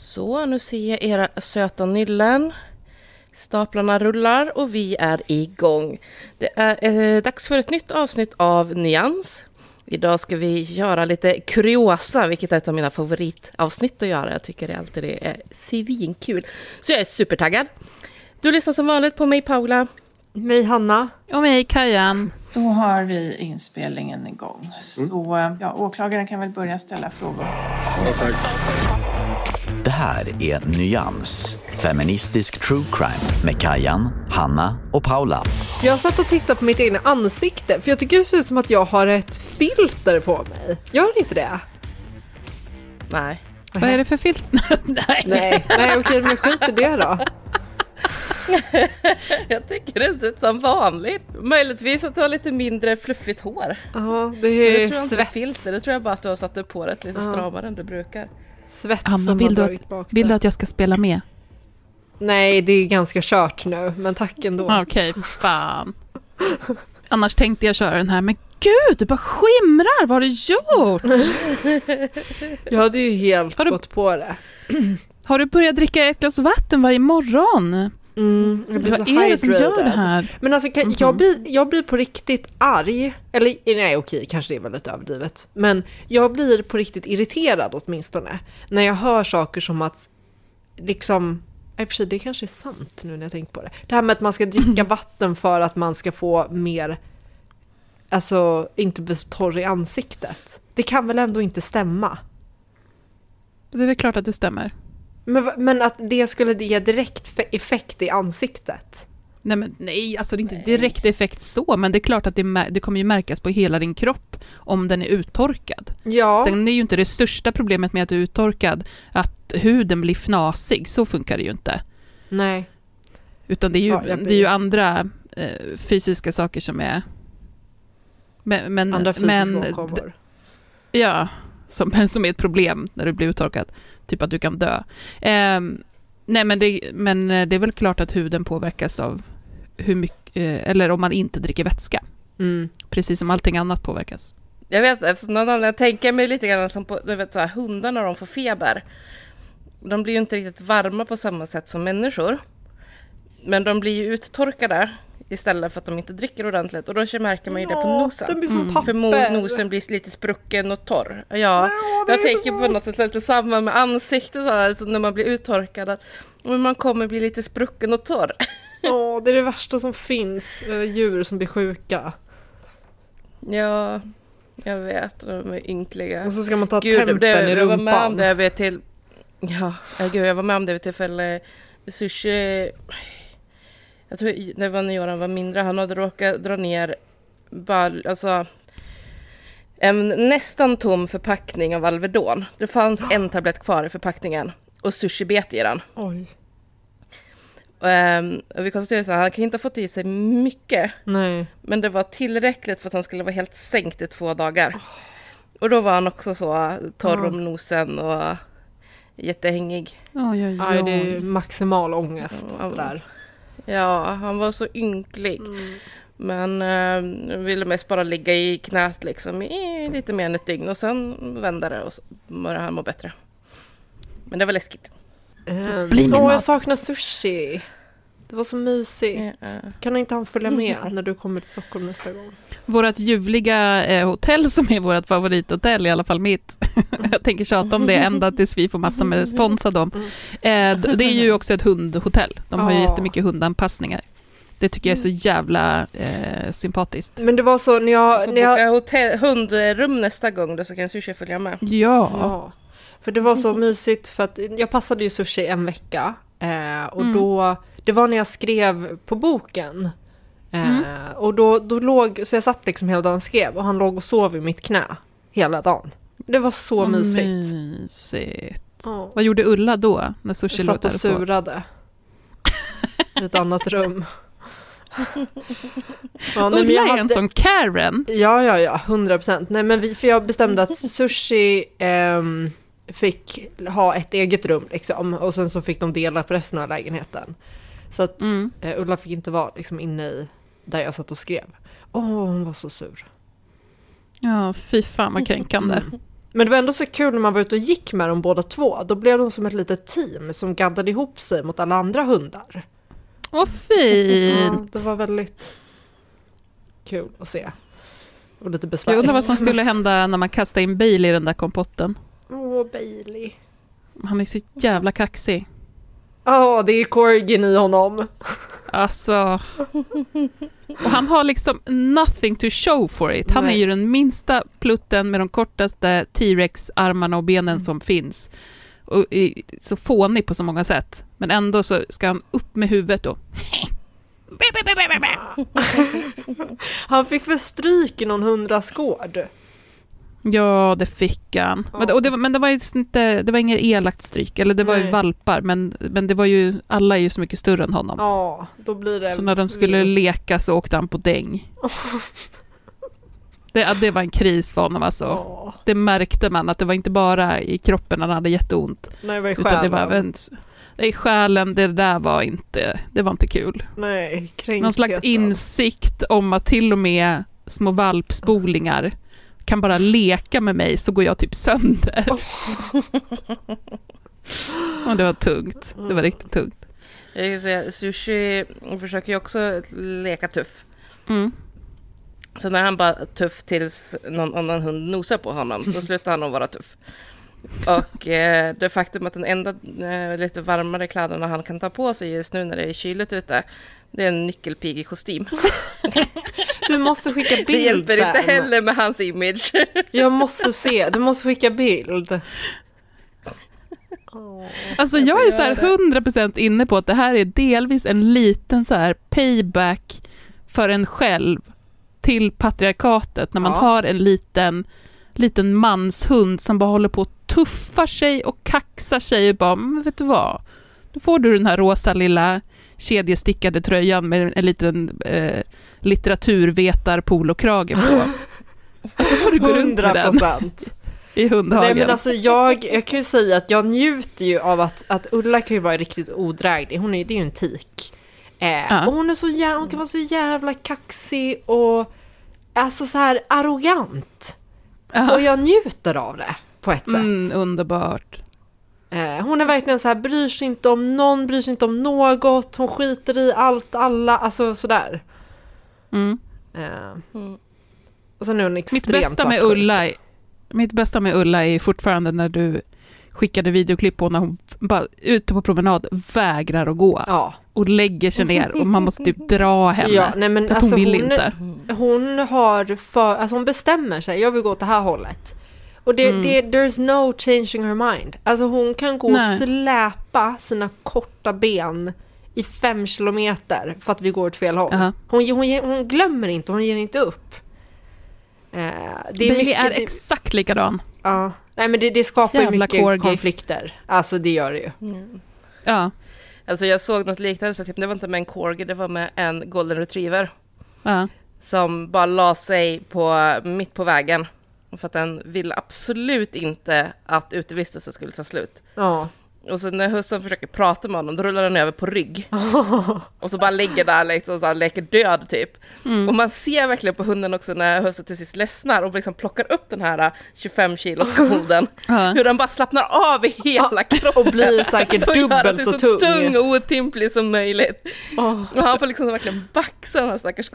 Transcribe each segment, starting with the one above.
Så, nu ser jag era söta nyllen. Staplarna rullar och vi är igång. Det är eh, dags för ett nytt avsnitt av Nyans. Idag ska vi göra lite kuriosa, vilket är ett av mina favoritavsnitt att göra. Jag tycker det alltid det är svinkul. Så jag är supertaggad. Du lyssnar som vanligt på mig, Paula. Mig Hanna. Och mig Kajan. Då har vi inspelningen igång. Så ja, åklagaren kan väl börja ställa frågor. Det här är Nyans, feministisk true crime med Kajan, Hanna och Paula. Jag satt och tittade på mitt egna ansikte för jag tycker det ser ut som att jag har ett filter på mig. Gör inte det? Nej. Vad är det för filter? Nej. Nej, nej okej men skit i det då. jag tycker det ser ut som vanligt. Möjligtvis att du har lite mindre fluffigt hår. Ja, det Men är det tror jag inte svett, filter, det tror jag bara att du har satt upp håret lite stramare än du brukar. Svett Anna, som vill har du, att, bak vill du att jag ska spela med? Nej, det är ganska kört nu, men tack ändå. Okej, fan. Annars tänkte jag köra den här, men gud, du bara skimrar, vad har du gjort? Jag hade ju helt Har du- gått på det. Har du börjat dricka ett glas vatten varje morgon? Mm, Vad är det som gör det här? Men alltså kan, jag, blir, jag blir på riktigt arg. Eller nej okej, kanske det är väldigt överdrivet. Men jag blir på riktigt irriterad åtminstone. När jag hör saker som att liksom i och för sig, det kanske är sant nu när jag tänker på det. Det här med att man ska dricka vatten för att man ska få mer, alltså inte bli så torr i ansiktet. Det kan väl ändå inte stämma? Det är väl klart att det stämmer. Men, men att det skulle ge direkt fe- effekt i ansiktet? Nej, men nej, alltså det är inte direkt effekt så, men det är klart att det, det kommer ju märkas på hela din kropp om den är uttorkad. Ja. Sen är ju inte det största problemet med att du är uttorkad att huden blir fnasig, så funkar det ju inte. Nej. Utan det är ju, Ja, blir- det är ju andra eh, fysiska saker som är... Men, men, Andra fysiska men, åkommor. Ja, som, som är ett problem när du blir uttorkad. Typ att du kan dö. Ehm, nej, men det, men eh, det är väl klart att huden påverkas av hur mycket, eh, eller om man inte dricker vätska. Mm. Precis som allting annat påverkas. Jag vet, eftersom någon annan, jag tänker mig lite grann som på, du vet så här, hundar när de får feber. De blir ju inte riktigt varma på samma sätt som människor. Men de blir ju uttorkade istället för att de inte dricker ordentligt. Och då märker man ju det på nosen. Den blir som Mm. papper. För nosen blir lite sprucken och torr. Ja, är jag tänker på något sätt lite samma med ansiktet, så här, så när man blir uttorkad, att man kommer bli lite sprucken och torr. Ja, det är det värsta som finns. eh, Djur som blir sjuka. Ja, jag vet, de är ynkliga. Och så ska man ta Gud, tempen det, i jag var med om rumpan. det vid till... Ja, ja, gud, jag var med om det vid tillfälle. Sushi... Jag tror det var när Göran var mindre. Han hade råkat dra ner bara, alltså, en nästan tom förpackning av Alvedon. Det fanns en tablett kvar i förpackningen och sushi bet i den. Oj. Ehm, och vi konstaterade så här, han kan inte ha fått i sig mycket, Nej. men det var tillräckligt för att han skulle vara helt sänkt i två dagar. Och då var han också så torr om nosen och jättehängig. Oj, oj, Aj, det är ju maximal ångest Ja, det där. Ja, han var så ynklig. Men eh, ville mest bara ligga i knät liksom i lite mer än ett dygn och sen vände det och började han må bättre. Men det var läskigt. Ehm, Bli min Åh, jag saknar sushi. Det var så mysigt. Ja. Kan inte han följa med när du kommer till Stockholm nästa gång? Vårt ljuvliga eh, hotell som är vårt favorithotell, i alla fall mitt. Jag tänker tjata om det ända tills vi får massa med spons av dem. Eh, det är ju också ett hundhotell. De har ju jättemycket hundanpassningar. Det tycker jag är så jävla eh, sympatiskt. Men det var så när jag... Får När jag boka hotell, hundrum nästa gång då så kan sushi följa med. Ja. Ja, för det var så mysigt för att jag passade ju sushi en vecka eh, och Mm. då, det var när jag skrev på boken. Eh, Och då, då låg, så jag satt liksom hela dagen och skrev och han låg och sov i mitt knä hela dagen. Det var så Vad mysigt. mysigt. Ja. Vad gjorde Ulla då, när sushi låg där och surade. I ett annat rum. Ja, nej, Ulla jag är en hade- sån Karen. Ja, ja, ja, hundra procent. Nej, men vi, för jag bestämde att sushi ehm, fick ha ett eget rum liksom, och sen så fick de dela på resten av lägenheten. Så att Mm. eh, Ulla fick inte vara liksom inne i där jag satt och skrev. Åh, hon var så sur. Ja, fy fan vad kränkande. Mm. Men det var ändå så kul när man var ute och gick med dem båda två. Då blev de som ett litet team som gaddade ihop sig mot alla andra hundar. Ja, fint. det var väldigt kul att se. Och lite Jag besvärligt. undrar vad som skulle hända när man kastar in Bailey i den där kompotten. Åh, Bailey. Han är så jävla kaxig. Ja, det är corgin i honom. Alltså... Och han har liksom nothing to show for it. Han är Nej. ju den minsta plutten med de kortaste T-Rex-armarna och benen Mm. som finns. Och är så fånig på så många sätt. Men ändå så ska han upp med huvudet och... Han fick väl stryk i någon hundraskåd. Ja, det fick han. Ja. Men, det- och det, var- men det var ju inte, det var inget elakt stryk, eller det var ju Nej. valpar, men, men det var ju, alla är ju så mycket större än honom. Ja, då blir det... Så när de skulle leka så åkte han på däng. Det, det var en kris för honom alltså. Ja, Det märkte man att det var inte bara i kroppen han hade jätteont. nej, det var i Utan det var själen. även i själen, det där var inte, det var inte kul. Nej. Någon slags insikt om att till och med små valpspolingar kan bara leka med mig så går jag typ sönder. Och det var tungt. Det var riktigt tungt. Jag kan säga, sushi försöker ju också leka tuff. Mm. Så när han bara tuff tills någon annan hund nosar på honom, då slutar han att vara tuff. Och eh, det faktum att den enda eh, lite varmare kläderna han kan ta på sig just nu när det är kyligt ute, det är en nyckelpigig kostym. Du måste skicka bild Det hjälper sen. inte heller med hans image. Jag måste se, du måste skicka bild. Alltså Jag jag är så här göra 100% inne på att det här är delvis en liten så här payback för en själv till patriarkatet när man Ja. har en liten, liten manshund som bara håller på och tuffar sig och kaxar sig och bara, men vet du vad? Då får du den här rosa lilla kedjestickade tröjan med en liten eh, litteraturvetar-polokrage på. Alltså får du gå runt med den i hundhagen. Nej men alltså jag, jag kan ju säga att jag njuter ju av att, att Ulla kan ju vara riktigt odräglig. Hon är, det är ju en tik. Eh, Ja. Och hon är så jävla, hon kan vara så jävla kaxig och alltså så här arrogant. Ja. Och jag njuter av det på ett sätt. Mm, underbart. Eh, hon är verkligen så här, bryr sig inte om någon, bryr sig inte om något, hon skiter i allt, alla, alltså sådär. Mm. Eh, och sen är hon extremt Mitt bästa med svartsjuk. Ulla, är- mitt bästa med Ulla är fortfarande när du skickade videoklipp på när hon bara ute på promenad vägrar att gå Ja, och lägger sig ner och man måste typ dra henne. ja nej men för att alltså hon vill hon, inte. hon har för, alltså hon bestämmer sig, jag vill gå åt det här hållet. Och det, Mm. det, there's no changing her mind. Alltså hon kan gå Nej. och släpa sina korta ben i fem kilometer för att vi går åt fel håll. Jaha. Hon, hon, hon, hon glömmer inte, hon ger inte upp. Eh, det är Bailey mycket, är det- exakt likadan. ja. Nej men det, det skapar ju mycket corgi. konflikter. Alltså det gör det ju. Ja, Alltså jag såg något liknande, så typ, det var inte med en corgi, det var med en golden retriever. ja. som bara la sig på, mitt på vägen. För att den ville absolut inte att utevistelsen skulle ta slut. Ja. Och så när hussen försöker prata med honom, då rullar den över på rygg. Och så bara ligger där liksom, så här, leker död typ. Och man ser verkligen på hunden också när hussen till sist ledsnar och liksom plockar upp den här 25 kilos golden. Ja. Hur den bara slappnar av i hela kroppen. Och blir säkert dubbelt så så tung. tung och otymplig som möjligt. Åh. Och han får liksom verkligen baxa den här stackars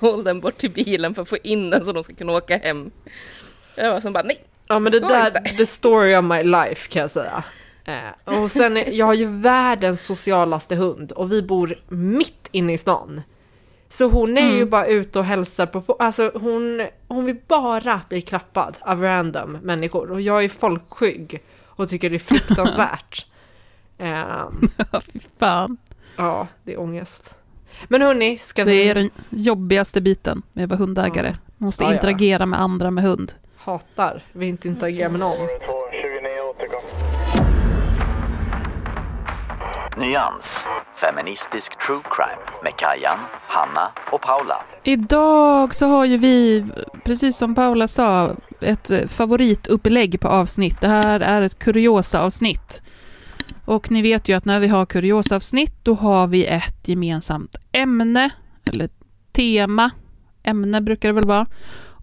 golden bort till bilen för att få in den så de ska kunna åka hem. Jag var som bara nej. Ja men det där, inte. the story of my life kan jag säga. Eh, och sen, jag har ju världens socialaste hund och vi bor mitt inne i stan. Så hon är ju bara ute och hälsar på, alltså hon, hon vill bara bli klappad av random människor och jag är folkskygg och tycker det är fruktansvärt. Eh, Fy fan. ja, det är ångest. Men hörni, ska Det vi... är den jobbigaste biten med att vara hundägare. Man måste Ja, ja. interagera med andra med hund. Hatar, vill inte interagera med någon. Nyans, feministisk true crime med Kajan, Hanna och Paula. Idag så har ju vi, precis som Paula sa, ett eh, favoritupplägg på avsnitt. Det här är ett kuriosa-avsnitt. Och ni vet ju att när vi har kuriosa-avsnitt, då har vi ett gemensamt ämne, eller tema. Ämne brukar det väl vara.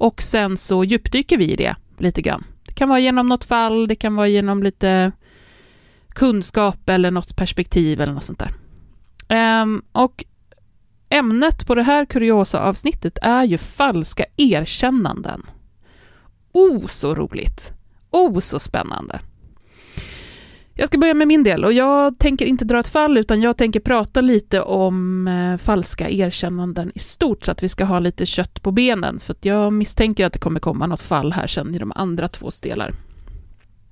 Och sen så djupdyker vi i det lite grann. Det kan vara genom något fall, det kan vara genom lite kunskap eller något perspektiv eller något sånt där. Um, och Ämnet på det här kuriosa-avsnittet är ju falska erkännanden. Oh, så roligt! Oh, så spännande! Jag ska börja med min del och jag tänker inte dra ett fall utan jag tänker prata lite om eh, falska erkännanden i stort så att vi ska ha lite kött på benen för att jag misstänker att det kommer komma något fall här sen i de andra två delar.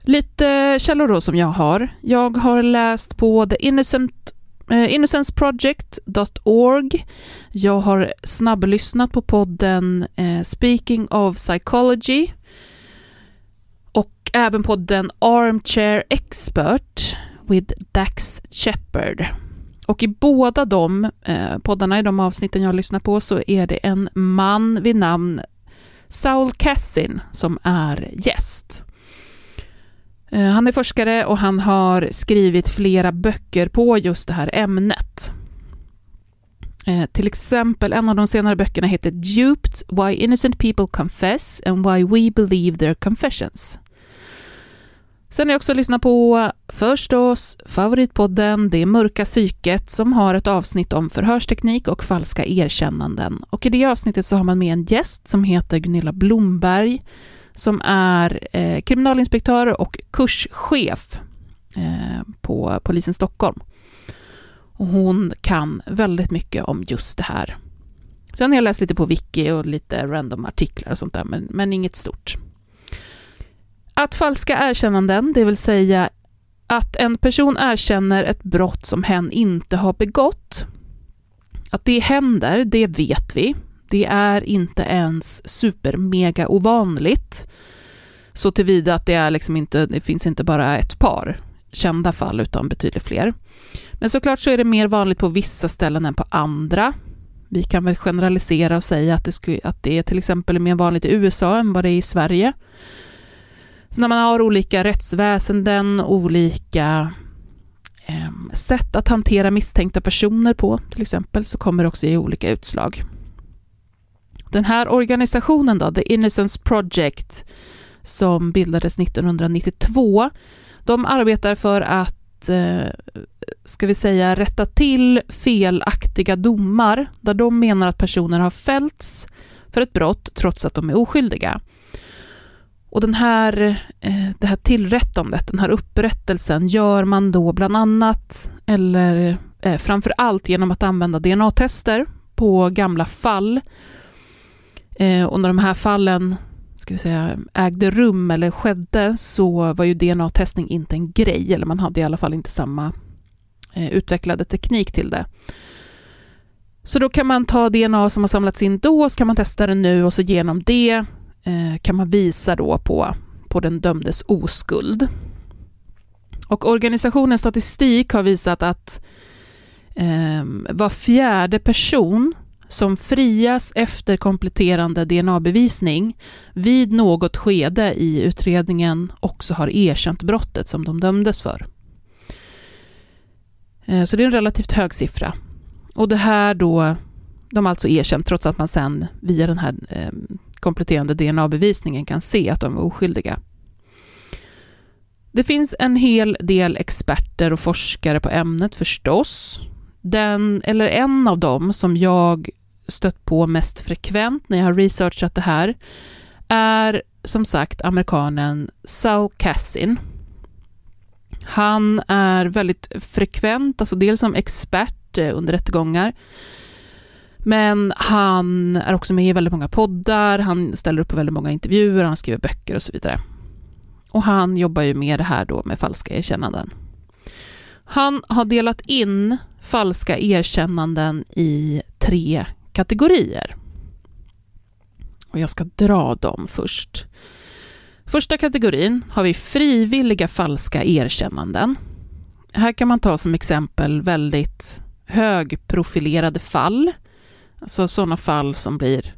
Lite eh, källor då som jag har. Jag har läst på The Innocent eh, innocenceproject.org. Jag har snabblyssnat på podden eh, Speaking of Psychology även podden Armchair Expert with Dax Shepard. Och i båda de eh, poddarna, i de avsnitten jag lyssnar på, så är det en man vid namn Saul Cassin som är gäst. Eh, Han är forskare och han har skrivit flera böcker på just det här ämnet. Eh, Till exempel, en av de senare böckerna heter Duped, Why Innocent People Confess and Why We Believe Their Confessions. Sen har jag också lyssnat på förstås favoritpodden Det mörka psyket som har ett avsnitt om förhörsteknik och falska erkännanden. Och i det avsnittet så har man med en gäst som heter Gunilla Blomberg som är eh, kriminalinspektör och kurschef eh, på polisen Stockholm. Och hon kan väldigt mycket om just det här. Sen har jag läst lite på wiki och lite random artiklar och sånt där, men, men inget stort. Att falska erkännanden, det vill säga att en person erkänner ett brott som hen inte har begått. Att det händer, det vet vi. Det är inte ens supermega ovanligt. Så tillvida att det, är liksom inte, det finns inte bara ett par kända fall, utan betydligt fler. Men såklart så är det mer vanligt på vissa ställen än på andra. Vi kan väl generalisera och säga att det, sku, att det är till exempel mer vanligt i USA än vad det är i Sverige. Så när man har olika rättsväsenden, olika eh, sätt att hantera misstänkta personer på, till exempel, så kommer det också ge olika utslag. Den här organisationen då, The Innocence Project, som bildades 1992, de arbetar för att, eh, ska vi säga, rätta till felaktiga domar, där de menar att personer har fällts för ett brott trots att de är oskyldiga. Och den här, eh, det här tillrättandet, den här upprättelsen, gör man då bland annat, eller eh, framför allt genom att använda DNA-tester på gamla fall. Eh, och när de här fallen ska vi säga, ägde rum eller skedde så var ju DNA-testning inte en grej, eller man hade i alla fall inte samma utvecklade teknik till det. Så då kan man ta DNA som har samlats in då, så kan man testa det nu och så genom det Eh, kan man visa då på, på den dömdes oskuld. Och organisationens statistik har visat att eh, var fjärde person som frias efter kompletterande DNA-bevisning vid något skede i utredningen också har erkänt brottet som de dömdes för. Eh, så det är en relativt hög siffra. Och det här då, de har alltså erkänt trots att man sen via den här eh, kompletterande DNA-bevisningen kan se att de var oskyldiga. Det finns en hel del experter och forskare på ämnet förstås. Den, eller en av dem som jag stött på mest frekvent när jag har researchat det här är som sagt amerikanen Saul Cassin. Han är väldigt frekvent, alltså dels som expert eh, under rättegångar, men han är också med i väldigt många poddar, han ställer upp på väldigt många intervjuer, han skriver böcker och så vidare. Och han jobbar ju med det här då med falska erkännanden. Han har delat in falska erkännanden i tre kategorier. Och jag ska dra dem först. Första kategorin har vi frivilliga falska erkännanden. Här kan man ta som exempel väldigt högprofilerade fall. Alltså sådana fall som blir,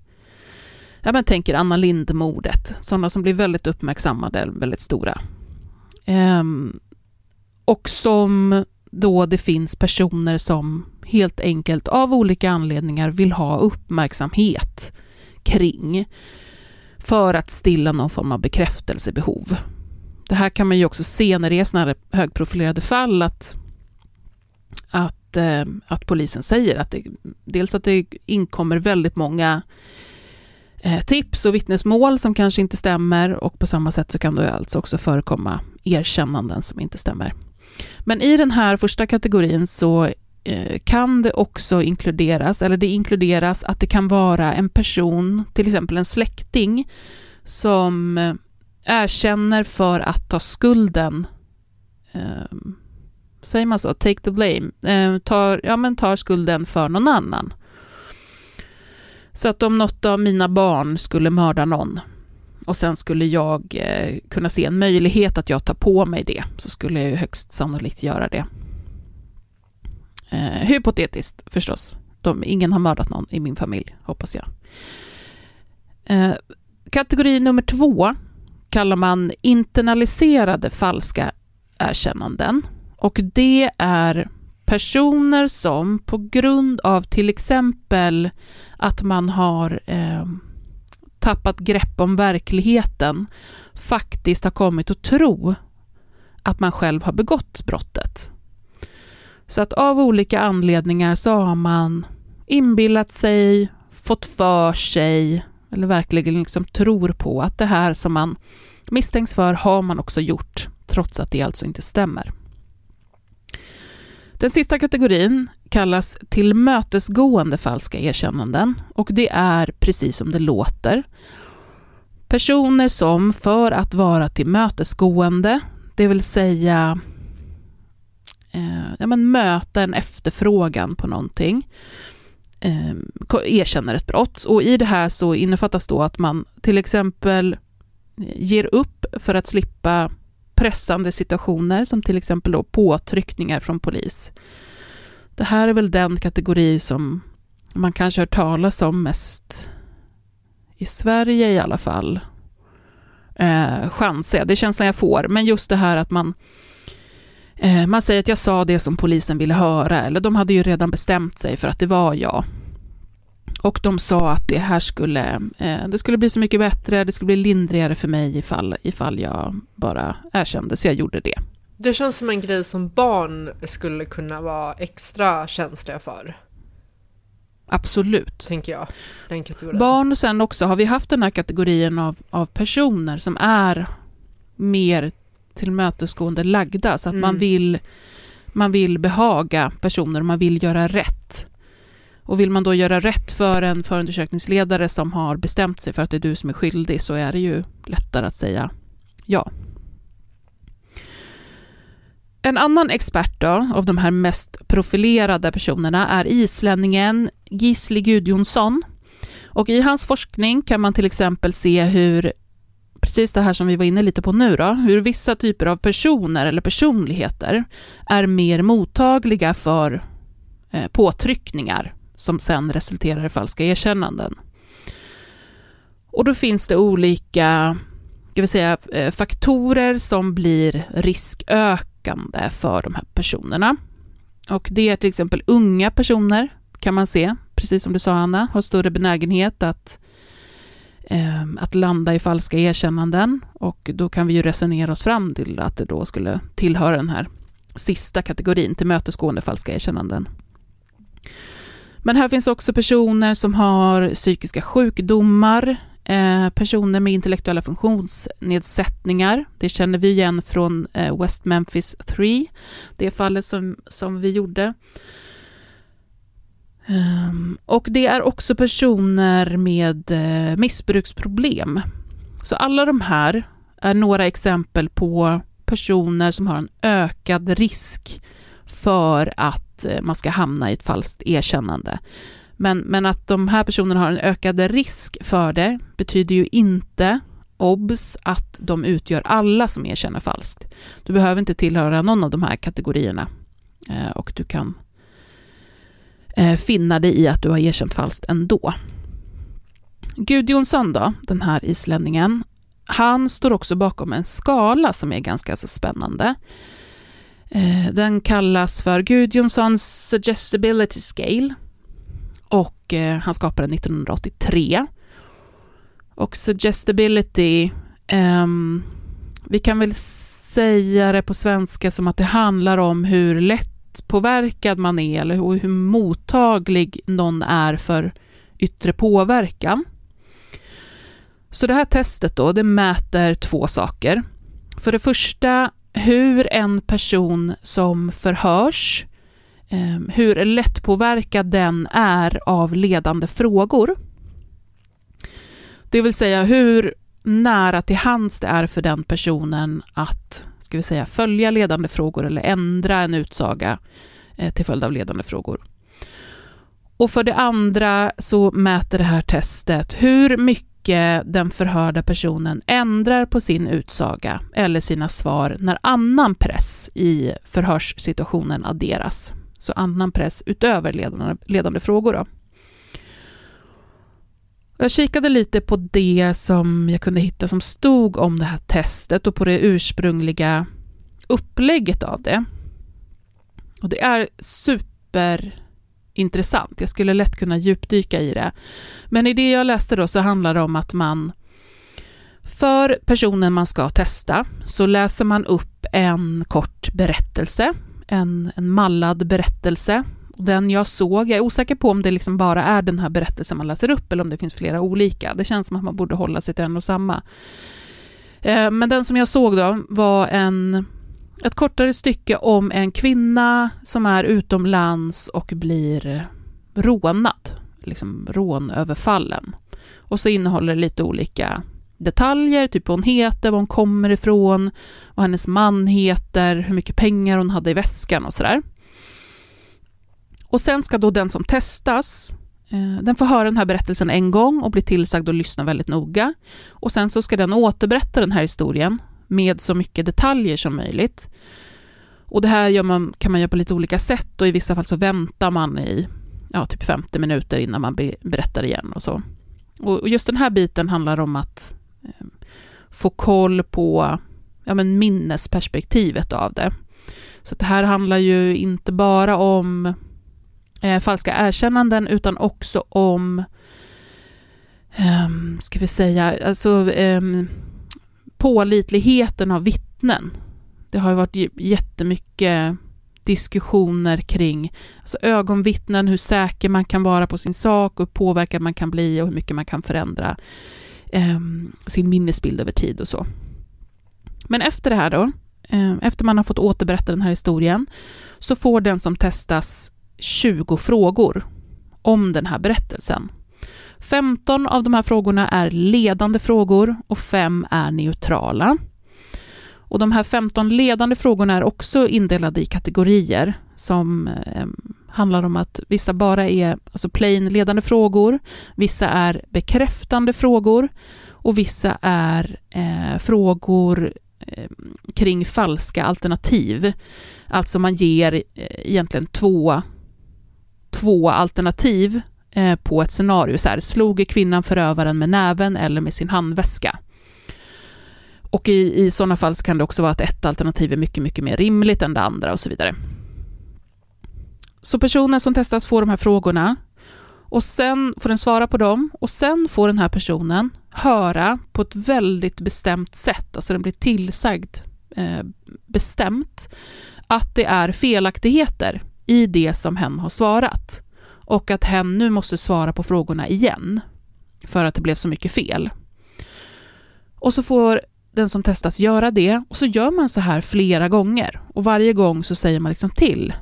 ja men tänker Anna Lindh-mordet, sådana som blir väldigt uppmärksammade, väldigt stora. Ehm, och som då det finns personer som helt enkelt av olika anledningar vill ha uppmärksamhet kring för att stilla någon form av bekräftelsebehov. Det här kan man ju också se när det är sådana här högprofilerade fall att, att, eh, att polisen säger att det, dels att det inkommer väldigt många eh, tips och vittnesmål som kanske inte stämmer och på samma sätt så kan det alltså också förekomma erkännanden som inte stämmer. Men i den här första kategorin så eh, kan det också inkluderas, eller det inkluderas att det kan vara en person, till exempel en släkting, som eh, erkänner för att ta skulden, ehm, säger man så, take the blame, eh, tar, ja, men tar skulden för någon annan. Så att om något av mina barn skulle mörda någon och sen skulle jag eh, kunna se en möjlighet att jag tar på mig det, så skulle jag ju högst sannolikt göra det. Eh, hypotetiskt förstås. De, ingen har mördat någon i min familj, hoppas jag. Eh, kategori nummer två kallar man internaliserade falska erkännanden. Och det är personer som på grund av till exempel att man har eh, tappat grepp om verkligheten faktiskt har kommit att tro att man själv har begått brottet. Så att av olika anledningar så har man inbillat sig, fått för sig, eller verkligen liksom tror på att det här som man misstänks för har man också gjort, trots att det alltså inte stämmer. Den sista kategorin kallas tillmötesgående falska erkännanden och det är precis som det låter. Personer som för att vara tillmötesgående, det vill säga eh, ja, men möta en efterfrågan på någonting, eh, erkänner ett brott. Och i det här så innefattas då att man till exempel ger upp för att slippa pressande situationer som till exempel då påtryckningar från polis. Det här är väl den kategori som man kanske hört talas om mest i Sverige i alla fall. Eh, chanser, det är känslan jag får. Men just det här att man Eh, man säger att jag sa det som polisen ville höra, eller de hade ju redan bestämt sig för att det var jag. Och de sa att det här skulle, eh, det skulle bli så mycket bättre, det skulle bli lindrigare för mig ifall, ifall jag bara erkände, så jag gjorde det. Det känns som en grej som barn skulle kunna vara extra känsliga för. Absolut. Tänker jag. Den kategorin. Barn och sen också har vi haft den här kategorin av, av personer som är mer tillmötesgående lagda, så att mm. man, vill, man vill behaga personer, man vill göra rätt. Och vill man då göra rätt för en förundersökningsledare som har bestämt sig för att det är du som är skyldig, så är det ju lättare att säga ja. En annan expert då, av de här mest profilerade personerna är islänningen Gisli Gudjonsson. Och i hans forskning kan man till exempel se hur precis det här som vi var inne lite på nu då, hur vissa typer av personer eller personligheter är mer mottagliga för eh, påtryckningar som sen resulterar i falska erkännanden. Och då finns det olika jag vill säga, eh, faktorer som blir riskökande för de här personerna. Och det är till exempel unga personer, kan man se, precis som du sa Anna, har större benägenhet att, eh, att landa i falska erkännanden. Och då kan vi ju resonera oss fram till att det då skulle tillhöra den här sista kategorin, tillmötesgående falska erkännanden. Men här finns också personer som har psykiska sjukdomar, eh, personer med intellektuella funktionsnedsättningar. Det känner vi igen från eh, West Memphis 3, det fallet som, som vi gjorde. Ehm, och det är också personer med eh, missbruksproblem. Så alla de här är några exempel på personer som har en ökad risk för att Eh, man ska hamna i ett falskt erkännande. Men, men att de här personerna har en ökad risk för det betyder ju inte, obs, att de utgör alla som erkänner falskt. Du behöver inte tillhöra någon av de här kategorierna eh, och du kan eh, finna dig i att du har erkänt falskt ändå. Gudjonsson då, den här islänningen, han står också bakom en skala som är ganska så spännande. Eh, den kallas för Gudjonssons Suggestibility Scale och eh, han skapade den 1983. Och suggestibility, um, vi kan väl säga det på svenska som att det handlar om hur lättpåverkad man är eller hur mottaglig någon är för yttre påverkan. Så det här testet då, det mäter två saker. För det första hur en person som förhörs, eh, hur lättpåverkad den är av ledande frågor. Det vill säga hur nära till hands det är för den personen att ska vi säga, följa ledande frågor eller ändra en utsaga eh, till följd av ledande frågor. Och för det andra så mäter det här testet hur mycket mycket eh, den förhörda personen ändrar på sin utsaga eller sina svar när annan press i förhörssituationen adderas. Så annan press utöver ledande, ledande frågor. Då. Jag kikade lite på det som jag kunde hitta som stod om det här testet och på det ursprungliga upplägget av det. Och det är super intressant. Jag skulle lätt kunna djupdyka i det. Men i det jag läste då så handlar det om att man för personen man ska testa så läser man upp en kort berättelse, en, en mallad berättelse. Den jag såg, jag är osäker på om det liksom bara är den här berättelsen man läser upp eller om det finns flera olika. Det känns som att man borde hålla sig till en och samma. Eh, men den som jag såg då var en ett kortare stycke om en kvinna som är utomlands och blir rånad, liksom rånöverfallen. Och så innehåller det lite olika detaljer, typ vad hon heter, var hon kommer ifrån, vad hennes man heter, hur mycket pengar hon hade i väskan och sådär. Och sen ska då den som testas, eh, den får höra den här berättelsen en gång och blir tillsagd att lyssna väldigt noga. Och sen så ska den återberätta den här historien med så mycket detaljer som möjligt. Och det här man, kan man göra på lite olika sätt och i vissa fall så väntar man i ja, typ 50 minuter innan man be, berättar igen och så. Och just den här biten handlar om att eh, få koll på ja, men minnesperspektivet av det. Så det här handlar ju inte bara om eh, falska erkännanden utan också om, eh, ska vi säga, alltså eh, pålitligheten av vittnen. Det har ju varit jättemycket diskussioner kring alltså ögonvittnen, hur säker man kan vara på sin sak och hur påverkad man kan bli och hur mycket man kan förändra eh, sin minnesbild över tid och så. Men efter det här då, eh, efter man har fått återberätta den här historien, så får den som testas 20 frågor om den här berättelsen. 15 av de här frågorna är ledande frågor och 5 är neutrala. Och de här 15 ledande frågorna är också indelade i kategorier som eh, handlar om att vissa bara är alltså plain ledande frågor, vissa är bekräftande frågor och vissa är eh, frågor eh, kring falska alternativ. Alltså man ger eh, egentligen två, två alternativ Eh, på ett scenario. Så här, slog kvinnan förövaren med näven eller med sin handväska? Och i, i sådana fall så kan det också vara att ett alternativ är mycket, mycket mer rimligt än det andra och så vidare. Så personen som testas får de här frågorna och sen får den svara på dem och sen får den här personen höra på ett väldigt bestämt sätt, alltså den blir tillsagd eh, bestämt, att det är felaktigheter i det som hen har svarat och att hen nu måste svara på frågorna igen för att det blev så mycket fel. Och så får den som testas göra det och så gör man så här flera gånger och varje gång så säger man liksom till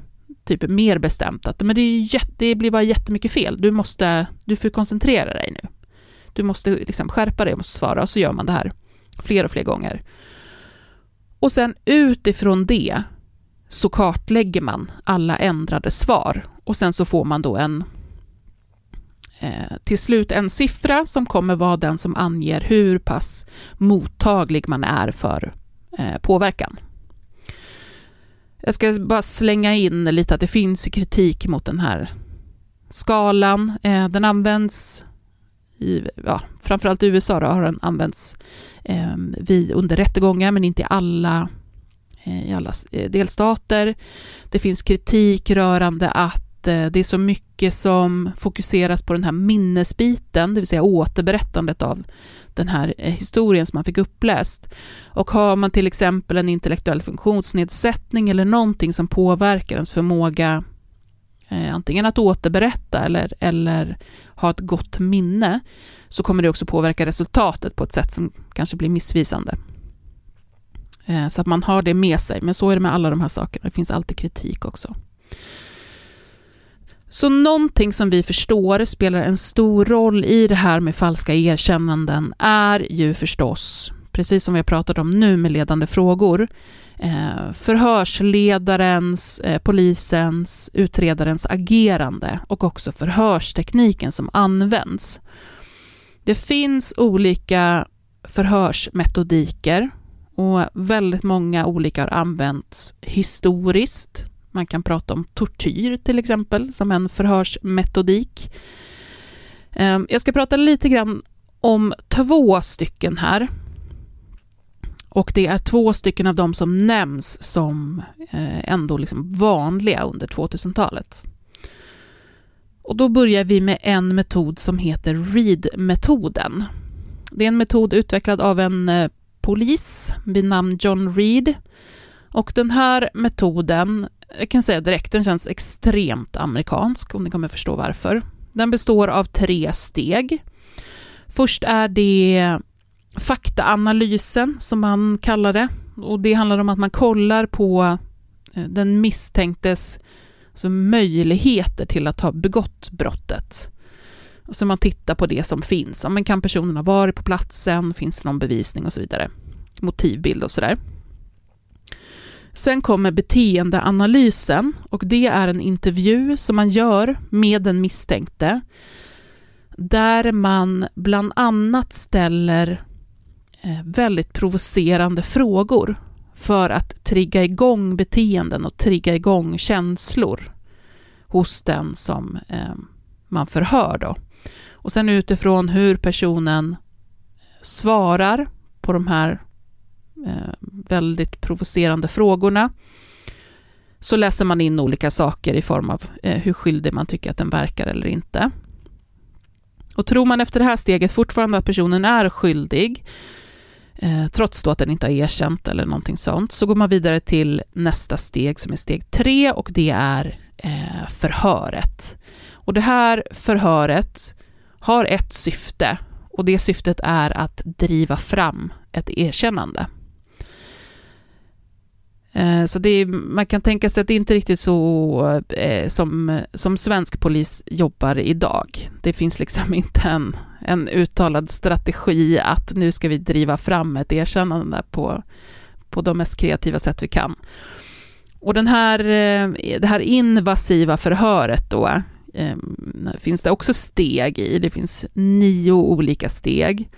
typ mer bestämt att men det, är jätte, det blir bara jättemycket fel, du måste, du får koncentrera dig nu. Du måste liksom skärpa dig och måste svara och så gör man det här fler och fler gånger. Och sen utifrån det så kartlägger man alla ändrade svar och sen så får man då en eh, till slut en siffra som kommer vara den som anger hur pass mottaglig man är för eh, påverkan. Jag ska bara slänga in lite att det finns kritik mot den här skalan. Eh, den används i, ja, framförallt i USA då, har den använts eh, vid, under rättegångar, men inte i alla, Eh, i alla eh, delstater. Det finns kritik rörande att eh, det är så mycket som fokuseras på den här minnesbiten, det vill säga återberättandet av den här historien som man fick uppläst. Och har man till exempel en intellektuell funktionsnedsättning eller någonting som påverkar ens förmåga eh, antingen att återberätta eller, eller ha ett gott minne, så kommer det också påverka resultatet på ett sätt som kanske blir missvisande. Eh, så att man har det med sig, men så är det med alla de här sakerna. Det finns alltid kritik också. Så någonting som vi förstår spelar en stor roll i det här med falska erkännanden är ju förstås, precis som vi har pratat om nu med ledande frågor, eh, förhörsledarens, eh, polisens, utredarens agerande och också förhörstekniken som används. Det finns olika förhörsmetodiker och väldigt många olika har använts historiskt man kan prata om tortyr till exempel som en förhörsmetodik. Ehm, jag ska prata lite grann om två stycken här. Och det är två stycken av dem som nämns som eh, ändå liksom vanliga under 2000-talet. Och då börjar vi med en metod som heter READ-metoden. Det är en metod utvecklad av en eh, polis vid namn John Reed. Och den här metoden jag kan säga direkt, den känns extremt amerikansk, om ni kommer förstå varför. Den består av tre steg. Först är det faktaanalysen, som man kallar det. Och det handlar om att man kollar på eh, den misstänktes alltså möjligheter till att ha begått brottet. Så man tittar på det som finns. men kan personen ha varit på platsen? Finns det någon bevisning och så vidare? Motivbild och sådär. Sen kommer beteendeanalysen och det är en intervju som man gör med den misstänkte där man bland annat ställer eh, väldigt provocerande frågor för att trigga igång beteenden och trigga igång känslor hos den som eh, man förhör. Då. Och sen utifrån hur personen svarar på de här eh, väldigt provocerande frågorna så läser man in olika saker i form av eh, hur skyldig man tycker att den verkar eller inte. Och tror man efter det här steget fortfarande att personen är skyldig, eh, trots då att den inte har erkänt eller någonting sånt, så går man vidare till nästa steg som är steg tre och det är förhöret. Och det här förhöret har ett syfte och det syftet är att driva fram ett erkännande. Eh, så det är, man kan tänka sig att det inte är riktigt så eh, som, som svensk polis jobbar idag. Det finns liksom inte en, en uttalad strategi att nu ska vi driva fram ett erkännande på, på de mest kreativa sätt vi kan. Och den här, eh, det här invasiva förhöret då, Ehm, finns det också steg i. Det finns nio olika steg.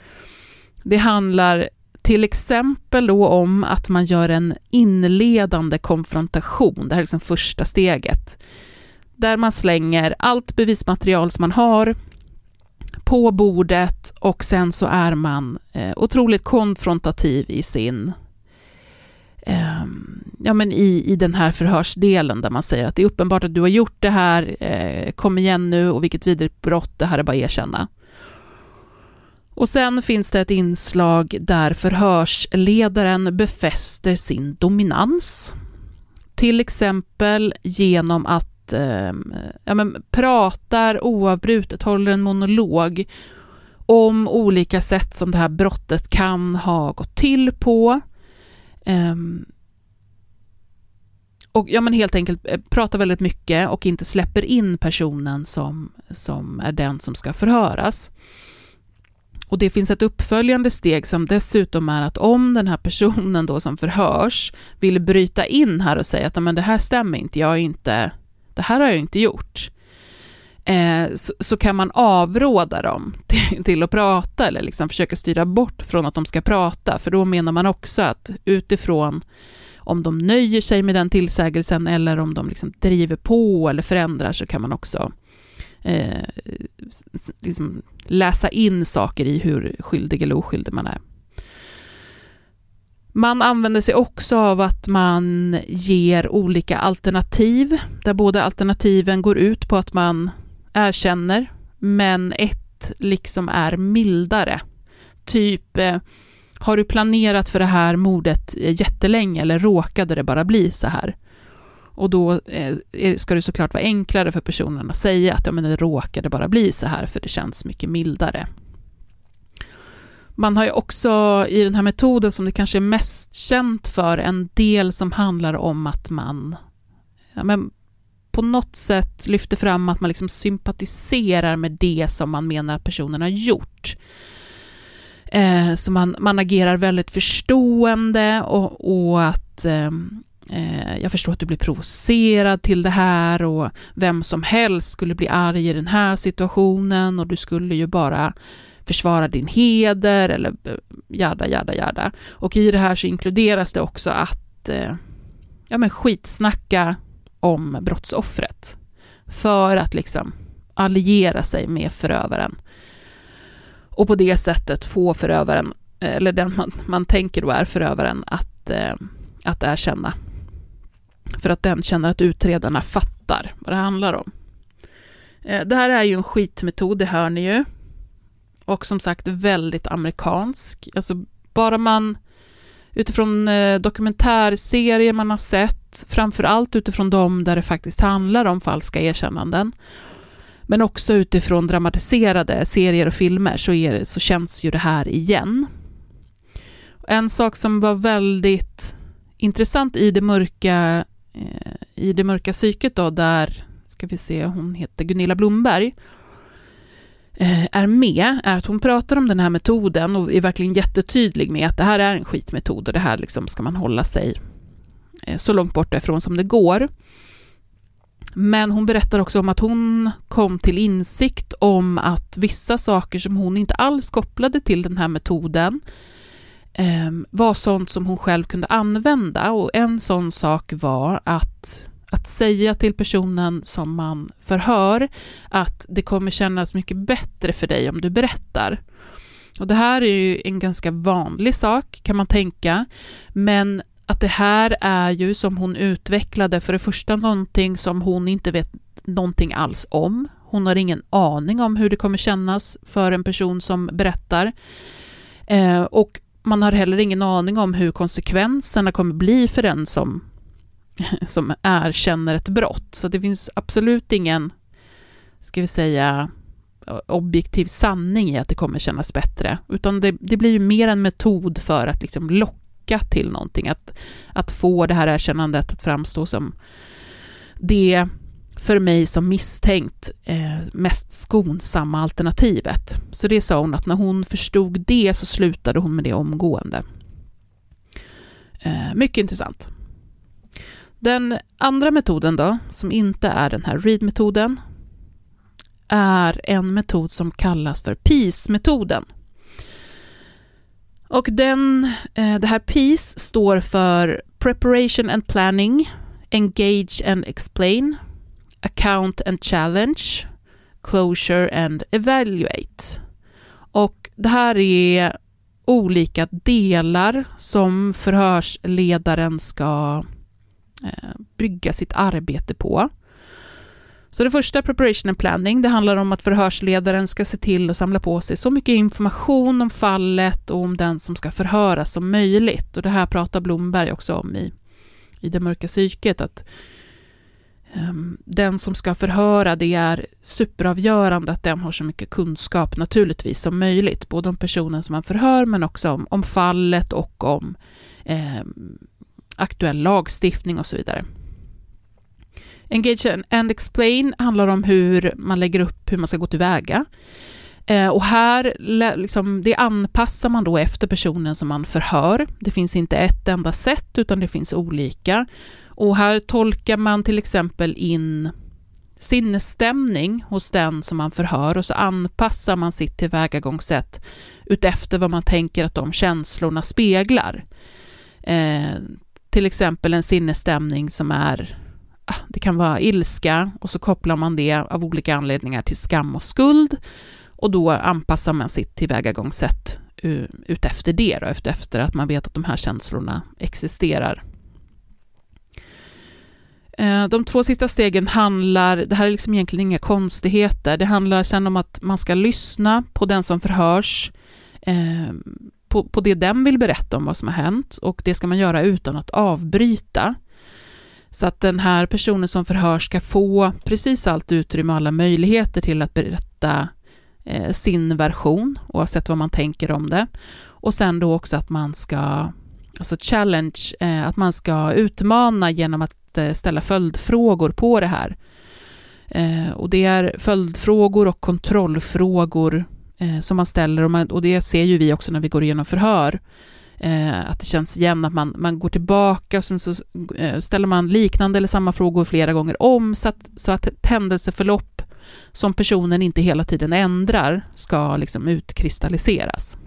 Det handlar till exempel då om att man gör en inledande konfrontation, det här är liksom första steget, där man slänger allt bevismaterial som man har på bordet och sen så är man eh, otroligt konfrontativ i sin, ja, men i, i den här förhörsdelen där man säger att det är uppenbart att du har gjort det här, eh, kom igen nu och vilket vidrigt brott, det här är bara att erkänna. Och sen finns det ett inslag där förhörsledaren befäster sin dominans. Till exempel genom att eh, ja, men, pratar oavbrutet, håller en monolog om olika sätt som det här brottet kan ha gått till på. Um, och ja, men helt enkelt eh, pratar väldigt mycket och inte släpper in personen som, som är den som ska förhöras. Och det finns ett uppföljande steg som dessutom är att om den här personen då som förhörs vill bryta in här och säga att men det här stämmer inte, jag inte, det här har jag inte gjort, eh, så, så, kan man avråda dem till, till, att prata eller liksom försöka styra bort från att de ska prata, för då menar man också att utifrån om de nöjer sig med den tillsägelsen eller om de liksom driver på eller förändrar så kan man också eh, liksom läsa in saker i hur skyldig eller oskyldig man är. Man använder sig också av att man ger olika alternativ, där båda alternativen går ut på att man erkänner, men ett liksom är mildare. Typ, eh, har du planerat för det här mordet eh, jättelänge eller råkade det bara bli så här? Och då eh, ska det såklart vara enklare för personen att säga att ja, men det råkade bara bli så här, för det känns mycket mildare. Man har ju också i den här metoden, som det kanske är mest känt för, en del som handlar om att man ja, men på något sätt lyfter fram att man liksom sympatiserar med det som man menar att personen har gjort. Eh, så man, man agerar väldigt förstående och, och att ehm, eh, jag förstår att du blir provocerad till det här och vem som helst skulle bli arg i den här situationen och du skulle ju bara försvara din heder eller eh, jada, jada, jada. Och i det här så inkluderas det också att eh, ja, men skitsnacka om brottsoffret för att liksom alliera sig med förövaren och på det sättet få förövaren, eller den man, man tänker då är förövaren, att, eh, att erkänna. För att den känner att utredarna fattar vad det handlar om. Eh, det här är ju en skitmetod, det hör ni ju. Och som sagt väldigt amerikansk. Alltså bara man utifrån eh, dokumentärserier man har sett, framför allt utifrån de där det faktiskt handlar om falska erkännanden, men också utifrån dramatiserade serier och filmer så, är, så känns ju det här igen. En sak som var väldigt intressant i det mörka, eh, i det mörka psyket då, där, ska vi se, hon heter Gunilla Blomberg, eh, är med, är att hon pratar om den här metoden och är verkligen jättetydlig med att det här är en skitmetod och det här liksom ska man hålla sig eh, så långt bort ifrån som det går. Men hon berättar också om att hon kom till insikt om att vissa saker som hon inte alls kopplade till den här metoden eh, var sånt som hon själv kunde använda och en sån sak var att att säga till personen som man förhör att det kommer kännas mycket bättre för dig om du berättar. Och det här är ju en ganska vanlig sak kan man tänka, men att det här är ju som hon utvecklade för det första någonting som hon inte vet någonting alls om. Hon har ingen aning om hur det kommer kännas för en person som berättar. Eh, och man har heller ingen aning om hur konsekvenserna kommer bli för den som, som erkänner ett brott. Så det finns absolut ingen, ska vi säga, objektiv sanning i att det kommer kännas bättre, utan det, det blir ju mer en metod för att liksom locka locka till någonting, att, att få det här erkännandet att framstå som det för mig som misstänkt eh, mest skonsamma alternativet. Så det sa hon att när hon förstod det så slutade hon med det omgående. Eh, mycket intressant. Den andra metoden då, som inte är den här READ-metoden, är en metod som kallas för PEACE-metoden. Och den, eh, det här PEACE står för Preparation and Planning, Engage and Explain, Account and Challenge, Closure and Evaluate. Och det här är olika delar som förhörsledaren ska eh, bygga sitt arbete på. Så det första, preparation and planning, det handlar om att förhörsledaren ska se till att samla på sig så mycket information om fallet och om den som ska förhöras som möjligt. Och det här pratar Blomberg också om i, i Det mörka psyket, att um, den som ska förhöra, det är superavgörande att den har så mycket kunskap naturligtvis som möjligt, både om personen som man förhör men också om, om fallet och om um, aktuell lagstiftning och så vidare. Engage and explain handlar om hur man lägger upp hur man ska gå tillväga. Eh, och här liksom, det anpassar man då efter personen som man förhör. Det finns inte ett enda sätt, utan det finns olika. Och här tolkar man till exempel in sinnesstämning hos den som man förhör och så anpassar man sitt tillvägagångssätt utefter vad man tänker att de känslorna speglar. Eh, till exempel en sinnesstämning som är Ah, det kan vara ilska och så kopplar man det av olika anledningar till skam och skuld och då anpassar man sitt tillvägagångssätt utefter det, då, efter att man vet att de här känslorna existerar. Eh, de två sista stegen handlar, det här är liksom egentligen inga konstigheter, det handlar sen om att man ska lyssna på den som förhörs, eh, på, på det den vill berätta om vad som har hänt och det ska man göra utan att avbryta. Så att den här personen som förhörs ska få precis allt utrymme och alla möjligheter till att berätta eh, sin version, oavsett vad man tänker om det. Och sen då också att man ska, alltså challenge, eh, att man ska utmana genom att eh, ställa följdfrågor på det här. Eh, och det är följdfrågor och kontrollfrågor eh, som man ställer och, man, och det ser ju vi också när vi går igenom förhör eh, att det känns igen, att man, man går tillbaka och sen så eh, ställer man liknande eller samma frågor flera gånger om så att, så att ett händelseförlopp som personen inte hela tiden ändrar ska liksom utkristalliseras.